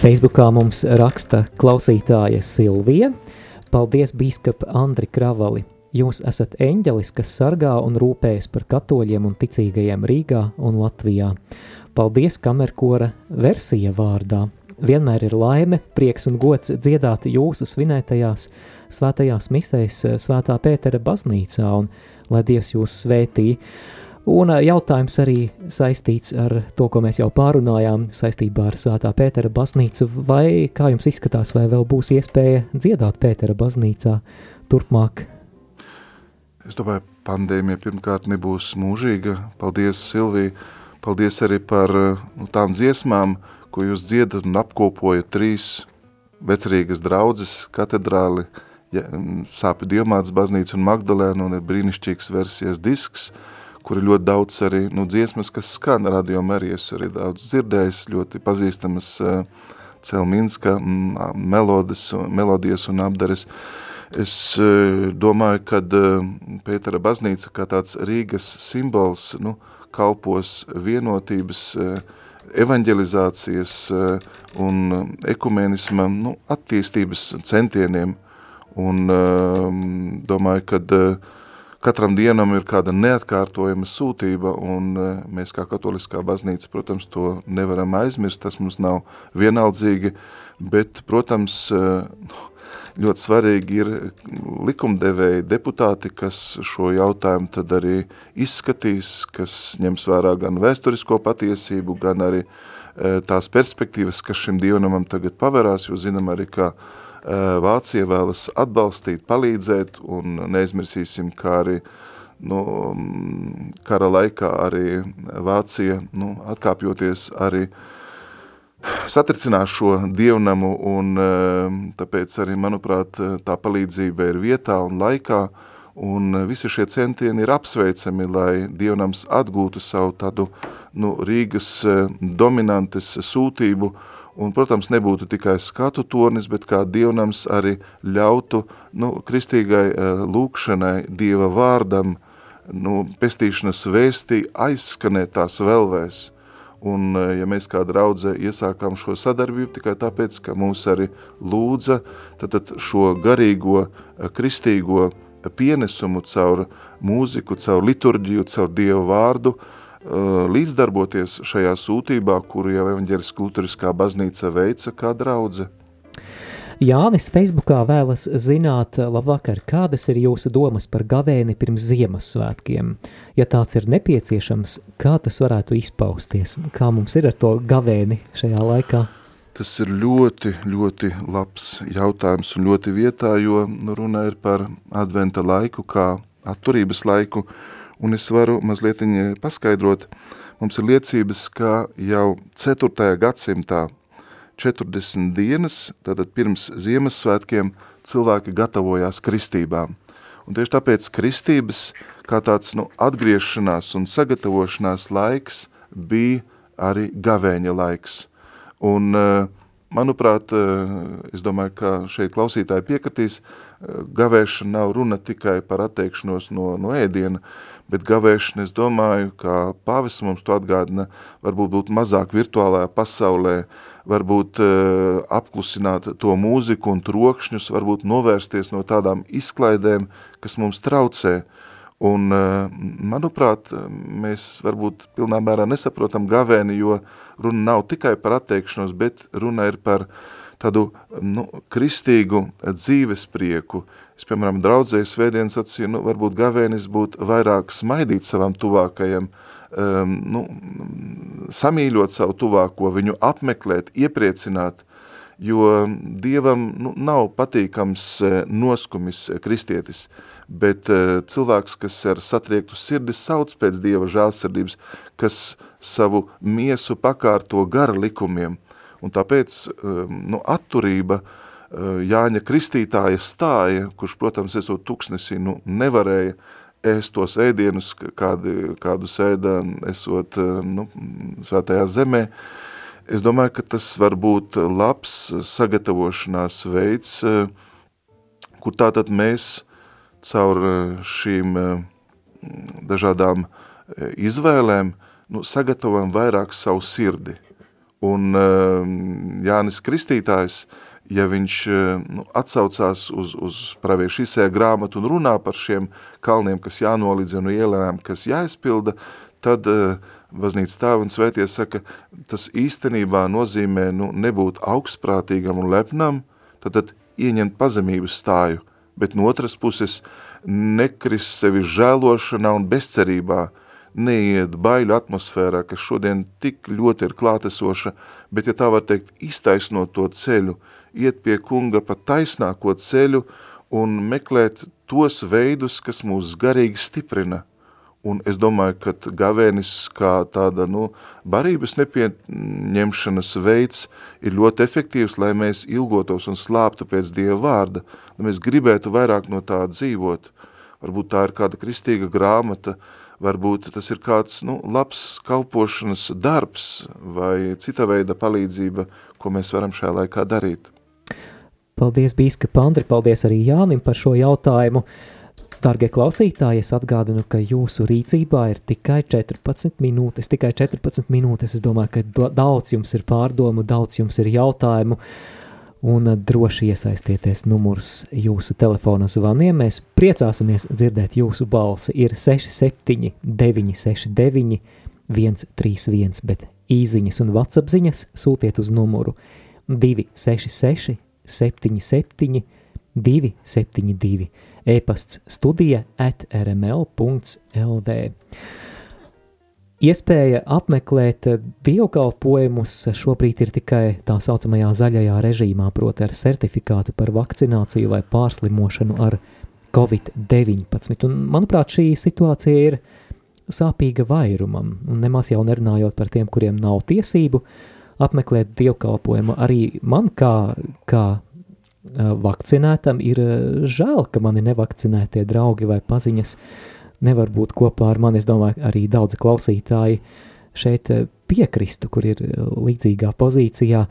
Facebookā mums raksta klausītāja Silvija. Paldies, bīskapa Andri Kravali! Jūs esat eņģelis, kas sargā un rūpējas par katoļiem un ticīgajiem Rīgā un Latvijā. Paldies kamerkora versija vārdā. Vienmēr ir laime, prieks un gods dziedāt jūsu svinētajās svētajās misēs Svētā Pētera baznīcā un lai Dievs jūs svētī. Un jautājums arī saistīts ar to, ko mēs jau pārunājām saistībā ar Svētā Pētera baznīcu, vai kā jums izskatās, vai vēl būs iespēja dziedāt Pētera baznīcā turpmāk Es domāju, pandēmija pirmkārt nebūs mūžīga. Paldies, Silvija! Paldies arī par nu, tām dziesmām, ko jūs dziedat un apkopojat trīs vecerīgas draudzes, katedrāli, ja, sāpju diamāts baznīca un Magdalēna un ir brīnišķīgs versijas disks, kur ir ļoti daudz arī nu, dziesmas, kas skan radio Marijas, arī daudz dzirdējis, ļoti pazīstamas uh, Celminska mm, melodas, melodijas un apdares. Uh, Es e, domāju, ka e, Pētera baznīca kā tāds Rīgas simbols nu, kalpos vienotības, e, evanģelizācijas un ekumenisma nu, attīstības centieniem. Un domāju, ka katram dienam ir kāda neatkārtojama sūtība, un mēs kā katoliskā baznīca, protams, to nevaram aizmirst, tas mums nav vienaldzīgi, bet, protams, nu, ļoti svarīgi ir likumdevēji deputāti, kas šo jautājumu tad arī izskatīs, kas ņems vērā gan vēsturisko patiesību, gan arī e, tās perspektīvas, kas šim dievnamam tagad paverās, jo zinām arī, ka e, Vācija vēlas atbalstīt, palīdzēt, un neizmirsīsim, kā arī nu, kara laikā arī Vācija, nu, atkāpjoties arī uh, satricinās šo dievnamu, un eh, tāpēc arī, manuprāt, tā palīdzība ir vietā un laikā, un visi šie centieni ir apsveicami, lai dievnams atgūtu savu tādu nu, Rīgas eh, dominantes sūtību, un, protams, nebūtu tikai skatu tornis, bet kā dievnams arī ļautu nu, kristīgai eh, lūkšanai, dieva vārdam, nu, pestīšanas vēstī aizskanēt tās vēlvēs, Un, e, ja mēs kā draudze iesākām šo sadarbību tikai tāpēc, ka mūs arī lūdza, tad, tad šo garīgo, e, kristīgo pienesumu caur mūziku, caur liturģiju, caur Dievu vārdu, e, līdzdarboties šajā sūtībā, kuru jau evaņģeris kulturiskā baznīca veica kā draudze. Jānis Facebookā vēlas zināt, labvakar, kādas ir jūsu domas par gavēni pirms Ziemassvētkiem? Ja tāds ir nepieciešams, kā tas varētu izpausties? Kā mums ir ar to gavēni šajā laikā? Tas ir ļoti, ļoti labs jautājums un ļoti vietā, jo runa ir par adventa laiku kā atturības laiku, un es varu mazliet paskaidrot, mums ir liecības, ka jau 4. gadsimtā 40 dienas, tātad pirms Ziemassvētkiem, cilvēki gatavojās kristībām. Un tieši tāpēc kristības, kā tāds nu, atgriešanās un sagatavošanās laiks, bija arī gavēņa laiks. Un, eh, manuprāt, eh, es domāju, ka šeit klausītāji piekatīs, eh, gavēšana nav runa tikai par atteikšanos no, no ēdiena, bet gavēšana, es domāju, ka pāvis mums to atgādina, varbūt būt mazāk virtuālajā pasaulē, varbūt uh, apklusināt to mūziku un trokšņus, varbūt novērsties no tādām izklaidēm, kas mums traucē. Un, uh, manuprāt, mēs varbūt pilnā mērā nesaprotam gavēni, jo runa nav tikai par atteikšanos, bet runa ir par tādu nu, kristīgu dzīves prieku. Es, piemēram, draudzēju svētdienas sacīju, nu, varbūt gavēnis būtu vairāk smaidīt savam tuvākajam, uh, um, nu, samīļot savu tuvāko, viņu apmeklēt, iepriecināt, jo Dievam nu, nav patīkams eh, noskumis eh, kristietis, bet uh, cilvēks, kas ar satriektu sirdi sauc pēc Dieva žālsirdības, kas savu miesu pakārto gara likumiem, un tāpēc um, nu, atturība Jāņa kristītāja stāja, kurš, protams, esot tuksnesī, nu, nevarēja uh, ēst tos ēdienus, kādi, kādu sēda esot nu, svētajā zemē, es domāju, ka tas var būt labs sagatavošanās veids, kur tātad mēs caur šīm dažādām izvēlēm nu, sagatavojam vairāk savu sirdi. Un Jānis Kristītājs, ja viņš nu, atsaucās uz, uz praviešu izsēja grāmatu un runā par šiem kalniem, kas jānolīdz un ielēm, kas jāizpilda, tad uh, baznīcas tēvi un svētie saka, tas īstenībā nozīmē nu, nebūt augstprātīgam un lepnam, tad, tad ieņemt pazemības stāju, bet no otras puses nekrist sevi žēlošanā un bezcerībā, neiet baiļu atmosfērā, kas šodien tik ļoti ir klātesoša, bet, ja tā var teikt, iztaisnot to ceļu, iet pie kunga pa taisnāko ceļu un meklēt tos veidus, kas mūs garīgi stiprina, Un es domāju, ka gavēnis kā tāda nu, barības nepieņemšanas veids ir ļoti efektīvs, lai mēs ilgotos un slāptu pēc Dieva vārda, lai mēs gribētu vairāk no tā dzīvot. Varbūt tā ir kāda kristīga grāmata, varbūt tas ir kāds nu, labs kalpošanas darbs vai cita veida palīdzība, ko mēs varam šajā laikā darīt. Paldies, Bīska Pandri, paldies arī Jānim par šo jautājumu. Dargie klausītāji, es atgādinu, ka jūsu rīcībā ir tikai 14 minūtes, tikai 14 minūtes. Es domāju, ka daudz jums ir pārdomu, daudz jums ir jautājumu, un droši iesaistieties numurs jūsu telefona zvaniem. Mēs priecāsimies dzirdēt jūsu balsi. Ir 67 969 131, bet īziņas un WhatsApp ziņas sūtiet uz numuru 266 77 272 e-pasts studija at rml.lv. Iespēja apmeklēt dievkalpojumus šobrīd ir tikai tā saucamajā zaļajā režīmā, proti ar certifikātu par vakcināciju vai pārslimošanu ar Covid-19. Un, manuprāt, šī situācija ir sāpīga vairumam, un nemaz jau nerunājot par tiem, kuriem nav tiesību apmeklēt dievkalpojumu. Arī man kā, kā vakcinētam, ir žēl, ka mani nevakcinētie draugi vai paziņas nevar būt kopā ar mani. Es domāju, arī daudzi klausītāji šeit piekristu, kur ir līdzīgā pozīcijā.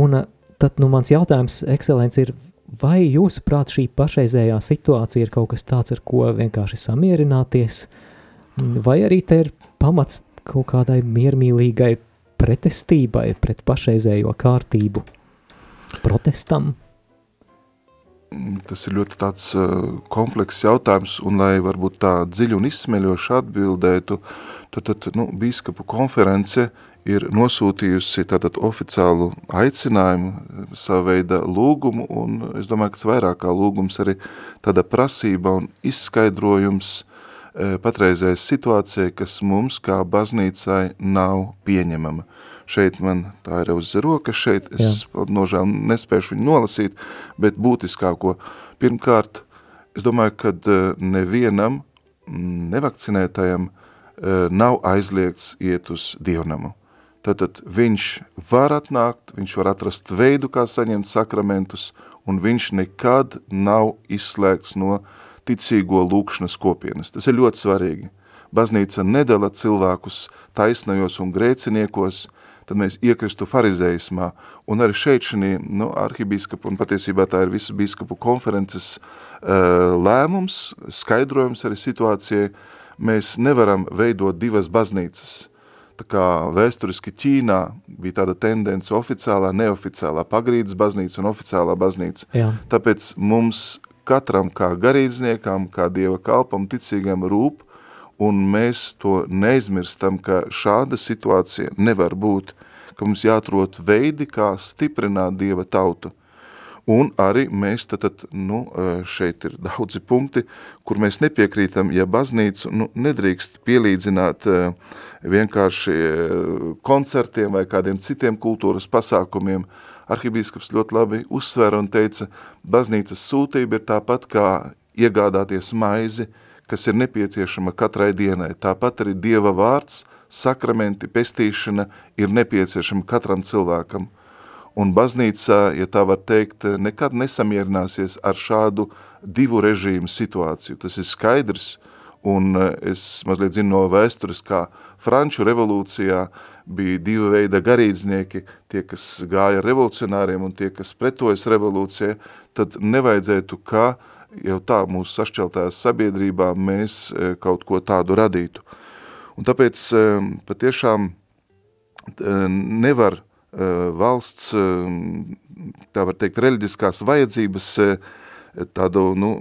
Un tad nu, mans jautājums, ekscelence, ir, vai jūsuprāt šī pašreizējā situācija ir kaut kas tāds, ar ko vienkārši samierināties, vai arī te ir pamats kaut kādai miermīlīgai pretestībai pret pašreizējo kārtību, protestam? Tas ir ļoti tāds komplekss jautājums, un lai varbūt tā dziļi un izsmeļoši atbildētu, tad, tad nu, bīskapu konference ir nosūtījusi tātad oficiālu aicinājumu, savu veida lūgumu, un es domāju, ka vairāk kā lūgums arī tāda prasība un izskaidrojums patreizējai situācijai, kas mums kā baznīcai nav pieņemama šeit man tā ir uz rokas, šeit es Jā. nožēl nespēšu viņu nolasīt, bet būtiskāko. Pirmkārt, es domāju, ka eh, nevienam nevakcinētajam eh, nav aizliegts iet uz dievnamu. Tātad viņš var atnākt, viņš var atrast veidu, kā saņemt sakramentus, un viņš nekad nav izslēgts no ticīgo lūkšanas kopienas. Tas ir ļoti svarīgi. Baznīca nedala cilvēkus taisnajos un grēciniekos, tad mēs iekristu farizējismā. Un arī šeit šī nu, arhibīskapa, un patiesībā tā ir visu bīskapu konferences uh, lēmums, skaidrojums arī situācijai, mēs nevaram veidot divas baznīcas. Tā kā vēsturiski Ķīnā bija tāda tendence oficiālā, neoficiālā, pagrīdas baznīca un oficiālā baznīca. Jā. Tāpēc mums katram kā garīdzniekam, kā dieva kalpam, ticīgam rūp, un mēs to neizmirstam, ka šāda situācija nevar būt, ka mums jāatrot veidi, kā stiprināt Dieva tautu. Un arī mēs tad, tad nu, šeit ir daudzi punkti, kur mēs nepiekrītam, ja baznīcu nu, nedrīkst pielīdzināt vienkārši koncertiem vai kādiem citiem kultūras pasākumiem. Arhibīskaps ļoti labi uzsvēra un teica, baznīcas sūtība ir tāpat kā iegādāties maizi, kas ir nepieciešama katrai dienai. Tāpat arī Dieva vārds, sakramenti, pestīšana ir nepieciešama katram cilvēkam. Un baznīca, ja tā var teikt, nekad nesamierināsies ar šādu divu režīmu situāciju. Tas ir skaidrs, Un es mazliet zinu no vēstures, kā Franču revolūcijā bija divi veida garīdznieki, tie, kas gāja revolucionāriem un tie, kas pretojas revolūcijai, tad nevajadzētu, ka jau tā mūsu sašķeltās sabiedrībā mēs kaut ko tādu radītu. Un tāpēc patiešām nevar valsts, tā var teikt, reļģiskās vajadzības tādu nu,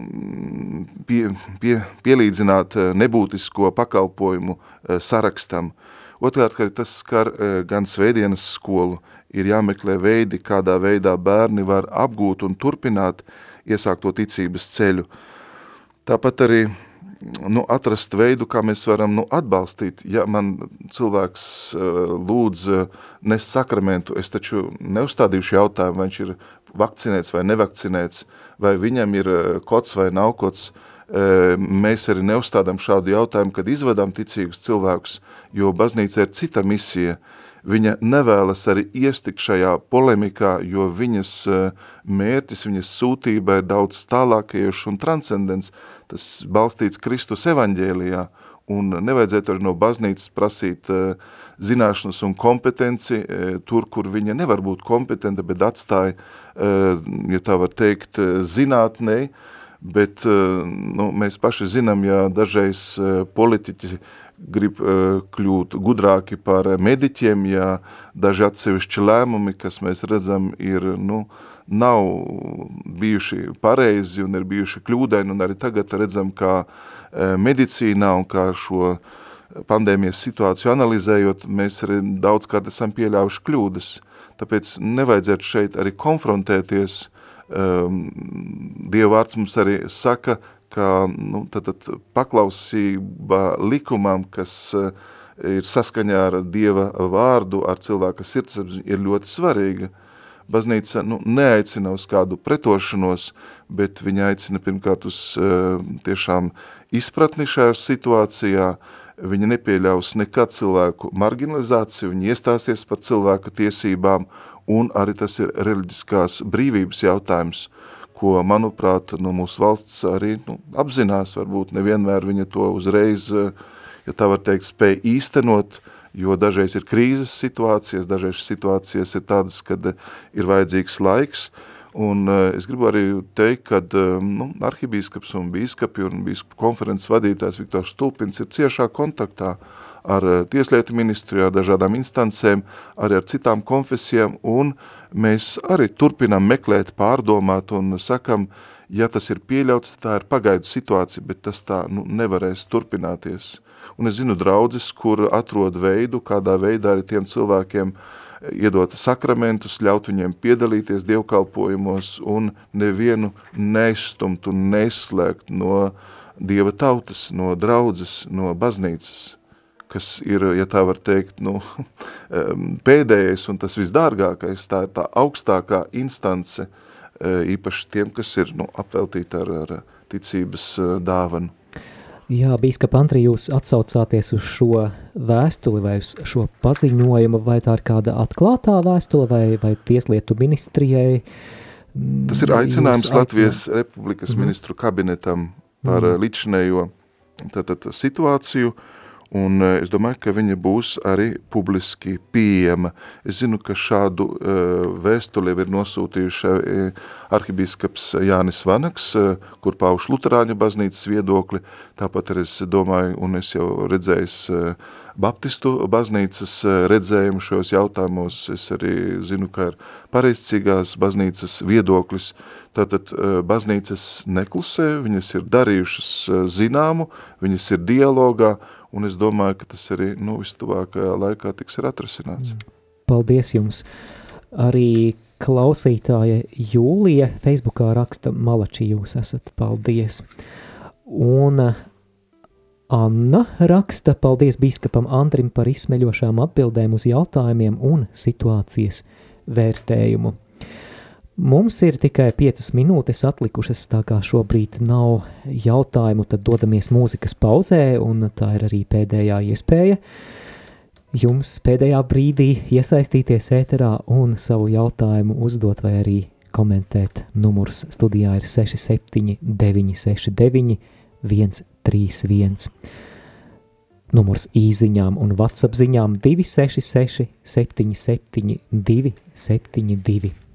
pie, pie, pielīdzināt nebūtisko pakalpojumu sarakstam. Otrkārt, ka tas skar gan svētdienas skolu, ir jāmeklē veidi, kādā veidā bērni var apgūt un turpināt iesākto ticības ceļu. Tāpat arī nu, atrast veidu, kā mēs varam nu, atbalstīt. Ja man cilvēks uh, lūdz uh, nes sakramentu, es taču neuzstādīšu jautājumu, vai viņš ir vakcinēts vai nevakcinēts, vai viņam ir uh, kods vai nav kods. Uh, mēs arī neuzstādām šādu jautājumu, kad izvedām ticīgus cilvēkus, jo baznīca ir cita misija. Viņa nevēlas arī iestikt šajā polemikā, jo viņas mērķis, viņas sūtība ir daudz tālākajieši un transcendents tas balstīts Kristus evaņģēlijā, un nevajadzētu arī no baznīcas prasīt uh, zināšanas un kompetenci uh, tur, kur viņa nevar būt kompetenta, bet atstāja, uh, ja tā var teikt, zinātnei, bet nu, mēs paši zinām, ja dažreiz politiķi grib uh, kļūt gudrāki par mediķiem, ja daži atsevišķi lēmumi, kas mēs redzam, ir, nu, nav bijuši pareizi un ir bijuši kļūdaini, un arī tagad redzam, kā uh, medicīnā un kā šo pandēmijas situāciju analizējot, mēs arī daudzkārt esam pieļāvuši kļūdas. Tāpēc nevajadzētu šeit arī konfrontēties. Um, Dievvārds mums arī saka, ka nu, tad, tad paklausība likumam, kas uh, ir saskaņā ar Dieva vārdu, ar cilvēka sirdsapziņu, ir ļoti svarīga. Baznīca nu, neaicina uz kādu pretošanos, bet viņa aicina pirmkārt uz uh, tiešām izpratni šajā situācijā, viņa nepieļaus nekad cilvēku marginalizāciju, viņa iestāsies par cilvēku tiesībām, un arī tas ir reliģiskās brīvības jautājums – ko, manuprāt, nu, mūsu valsts arī nu, apzinās, varbūt nevienmēr viņa to uzreiz, ja tā var teikt, spēj īstenot, jo dažreiz ir krīzes situācijas, dažreiz situācijas ir tādas, kad ir vajadzīgs laiks, un es gribu arī teikt, ka nu, arhibīskaps un bīskapi un bīskapu konferences vadītājs Viktors Stulpins ir ciešā kontaktā ar tieslietu ministriju, ar dažādām instancēm, arī ar citām konfesijām, un mēs arī turpinām meklēt, pārdomāt un sakam, ja tas ir pieļauts, tā ir pagaidu situācija, bet tas tā nu, nevarēs turpināties. Un es zinu draudzes, kur atrod veidu, kādā veidā arī tiem cilvēkiem iedot sakramentus, ļaut viņiem piedalīties dievkalpojumos un nevienu neizstumt un neslēgt no dieva tautas, no draudzes, no baznīcas kas ir, ja tā var teikt, nu, pēdējais un tas visdārgākais, tā ir tā augstākā instance, e, īpaši tiem, kas ir nu, apveltīti ar, ar ticības e, dāvanu. Jā, bīskap Antri, jūs atsaucāties uz šo vēstuli vai uz šo paziņojumu, vai tā ir kāda atklātā vēstule vai, vai tieslietu ministrijai? Tas ir aicinājums Latvijas aicinā... Republikas mm ministru kabinetam par mm -hmm. līdzinējo tātad, situāciju, uh, un eh, es domāju, ka viņa būs arī publiski pieejama. Es zinu, ka šādu uh, vēstuli ir nosūtījuši uh, arhibīskaps Jānis Vanaks, kur pauš Luterāņu baznīcas viedokli, tāpat arī es domāju, un es jau redzējis uh, Baptistu baznīcas redzējumu šajos jautājumos, es arī zinu, ka ir pareizcīgās baznīcas viedoklis, tātad baznīcas neklusē, viņas ir darījušas zināmu, viņas ir dialogā, un es domāju, ka tas arī nu, vistuvākajā laikā tiks atrasināts. Paldies jums! Arī klausītāja Jūlija Facebookā raksta Malači jūs esat, paldies! Un uh, Anna raksta paldies biskupam Andrim par izsmeļošām atbildēm uz jautājumiem un situācijas vērtējumu. Mums ir tikai piecas minūtes atlikušas, tā kā šobrīd nav jautājumu, tad dodamies mūzikas pauzē, un tā ir arī pēdējā iespēja jums pēdējā brīdī iesaistīties ēterā un savu jautājumu uzdot vai arī komentēt. Numurs studijā ir 679 131 931. Numurs īsiņām un WhatsApp ziņām 266 77 272.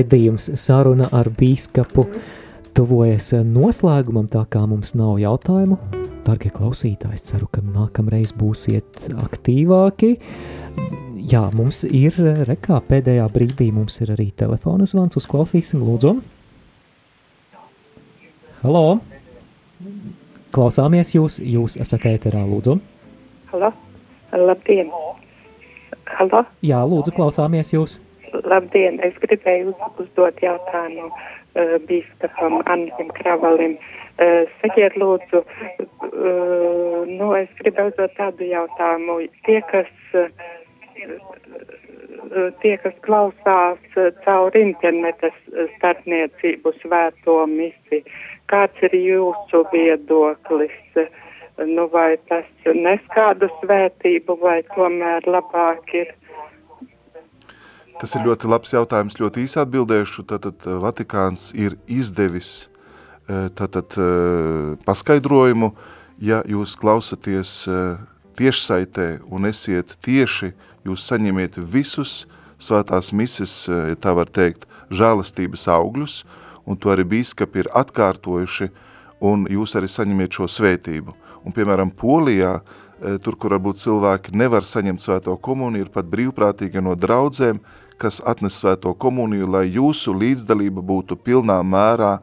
Raidījums saruna ar bīskapu tuvojas noslēgumam, tā kā mums nav jautājumu. Dargie klausītāji, ceru, ka nākamreiz būsiet aktīvāki. Jā, mums ir rekā pēdējā brīdī, mums ir arī telefona zvans, uzklausīsim, lūdzu. Halo! Klausāmies jūs, jūs esat ēterā, lūdzu. Halo! Labdien! Halo! Jā, lūdzu, klausāmies jūs. Labdien! Es gribēju uz, uzdot jautājumu uh, bīskapam Annim Kravalim. Uh, sakiet, lūdzu, uh, nu, es gribēju uzdot tādu jautājumu. Tie, kas, uh, tie, kas klausās uh, caur internetas starpniecību svēto misi, kāds ir jūsu viedoklis? Nu, vai tas nes kādu svētību, vai tomēr labāk ir Tas ir ļoti labs jautājums, ļoti īsi atbildēšu. Tātad Vatikāns ir izdevis tātad paskaidrojumu, ja jūs klausaties tiešsaitē un esiet tieši, jūs saņemiet visus svētās mises, tā var teikt, žēlastības augļus, un to arī bīskapi ir atkārtojuši, un jūs arī saņemiet šo svētību. Un, piemēram, Polijā, tur, kur varbūt cilvēki nevar saņemt svēto komuniju, ir pat brīvprātīgi no draudzēm, kas atnes svēto komuniju, lai jūsu līdzdalība būtu pilnā mērā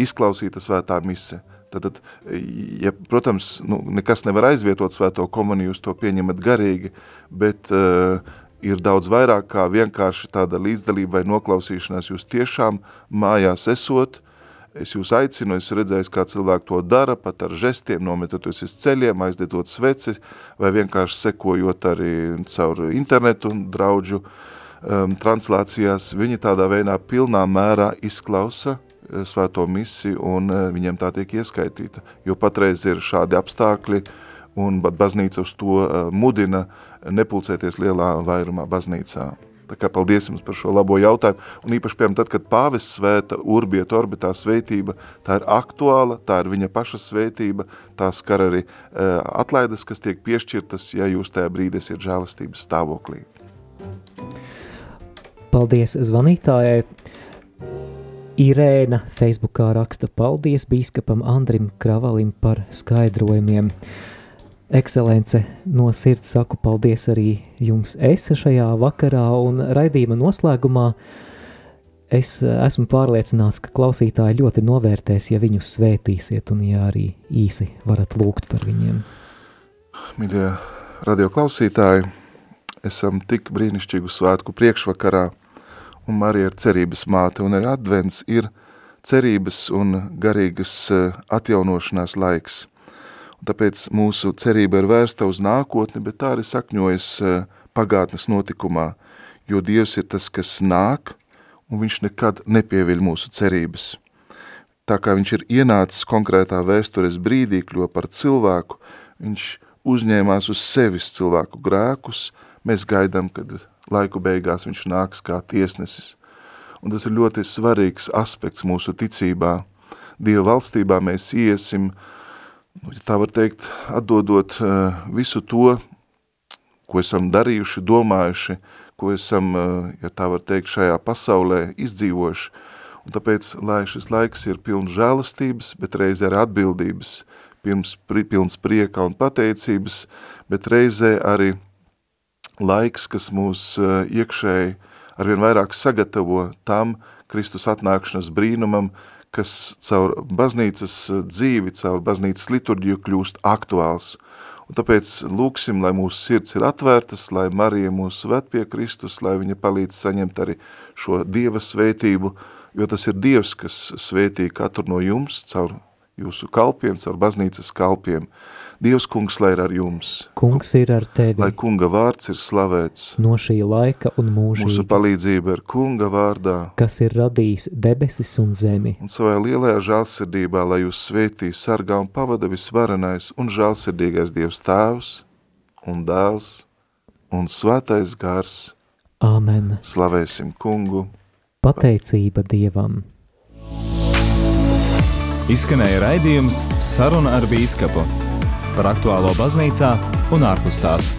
izklausīta svētā mise. Tātad, ja, protams, nu, nekas nevar aizvietot svēto komuniju, jūs to pieņemat garīgi, bet uh, ir daudz vairāk kā vienkārši tāda līdzdalība vai noklausīšanās jūs tiešām mājās esot, Es jūs aicinu, es redzēju, kā cilvēki to dara, pat ar žestiem, nometoties uz ceļiem, aizdedot sveci, vai vienkārši sekojot arī caur internetu draudžu uh, um, translācijās, viņi tādā veidā pilnā mērā izklausa uh, svēto misiju un uh, viņiem tā tiek ieskaitīta. Jo patreiz ir šādi apstākļi un baznīca uz to uh, mudina nepulcēties lielā vairumā baznīcā. Tā kā paldies jums par šo labo jautājumu. Un īpaši, piemēram, tad, kad pāvis svēta urbiet orbitā svētība, tā ir aktuāla, tā ir viņa paša svētība, tā skar arī uh, atlaides, kas tiek piešķirtas, ja jūs tajā brīdī esat žēlastības stāvoklī. Paldies zvanītājai! Irēna Facebookā raksta paldies bīskapam Andrim Kravalim par skaidrojumiem. Ekscelence, no sirds saku paldies arī jums es šajā vakarā un raidījuma noslēgumā. Es esmu pārliecināts, ka klausītāji ļoti novērtēs, ja viņus svētīsiet un ja arī īsi varat lūgt par viņiem. Mīļie radio klausītāji, esam tik brīnišķīgu svētku priekšvakarā, un Marija ir cerības māte, un arī advents ir cerības un garīgas eh, atjaunošanās laiks. Un tāpēc mūsu cerība ir vērsta uz nākotni, bet tā arī sakņojas eh, pagātnes notikumā, jo Dievs ir tas, kas nāk, un viņš nekad nepieviļ mūsu cerības. Tā kā viņš ir ienācis konkrētā vēstures brīdī, kļo par cilvēku, viņš uzņēmās uz sevis cilvēku grēkus, mēs gaidām, kad laiku beigās viņš nāks kā tiesnesis. Un tas ir ļoti svarīgs aspekts mūsu ticībā. Dieva valstībā mēs iesim, nu, ja tā var teikt, atdodot uh, visu to, ko esam darījuši, domājuši, ko esam, uh, ja tā var teikt, šajā pasaulē izdzīvojuši. Un tāpēc, lai šis laiks ir pilns žēlastības, bet reizē arī atbildības, pirms, pilns prieka un pateicības, bet reizē arī laiks, kas mūs eh, iekšēji arvien vairāk sagatavo tam Kristus atnākšanas brīnumam, kas caur baznīcas eh, dzīvi, caur baznīcas liturģiju kļūst aktuāls. Un tāpēc lūksim, lai mūsu sirds ir atvērtas, lai Marija mūs ved pie Kristus, lai viņa palīdz saņemt arī šo Dieva svētību, jo tas ir Dievs, kas svētī katru no jums caur jūsu kalpiem, caur baznīcas kalpiem. Dievs, kungs, lai ir ar jums. Kungs ir ar tevi. Lai kunga vārds ir slavēts. No šī laika un mūžīgi. Mūsu palīdzība ir kunga vārdā. Kas ir radījis debesis un zemi. Un savā lielajā žālsirdībā, lai jūs svētī, sargā un pavada visvarenais un žālsirdīgais Dievs tēvs un dēls un svētais gars. Āmen. Slavēsim kungu. Pateicība Dievam. Izskanēja raidījums Saruna ar bīskapu par aktuālo baznīcā un ārpus tās.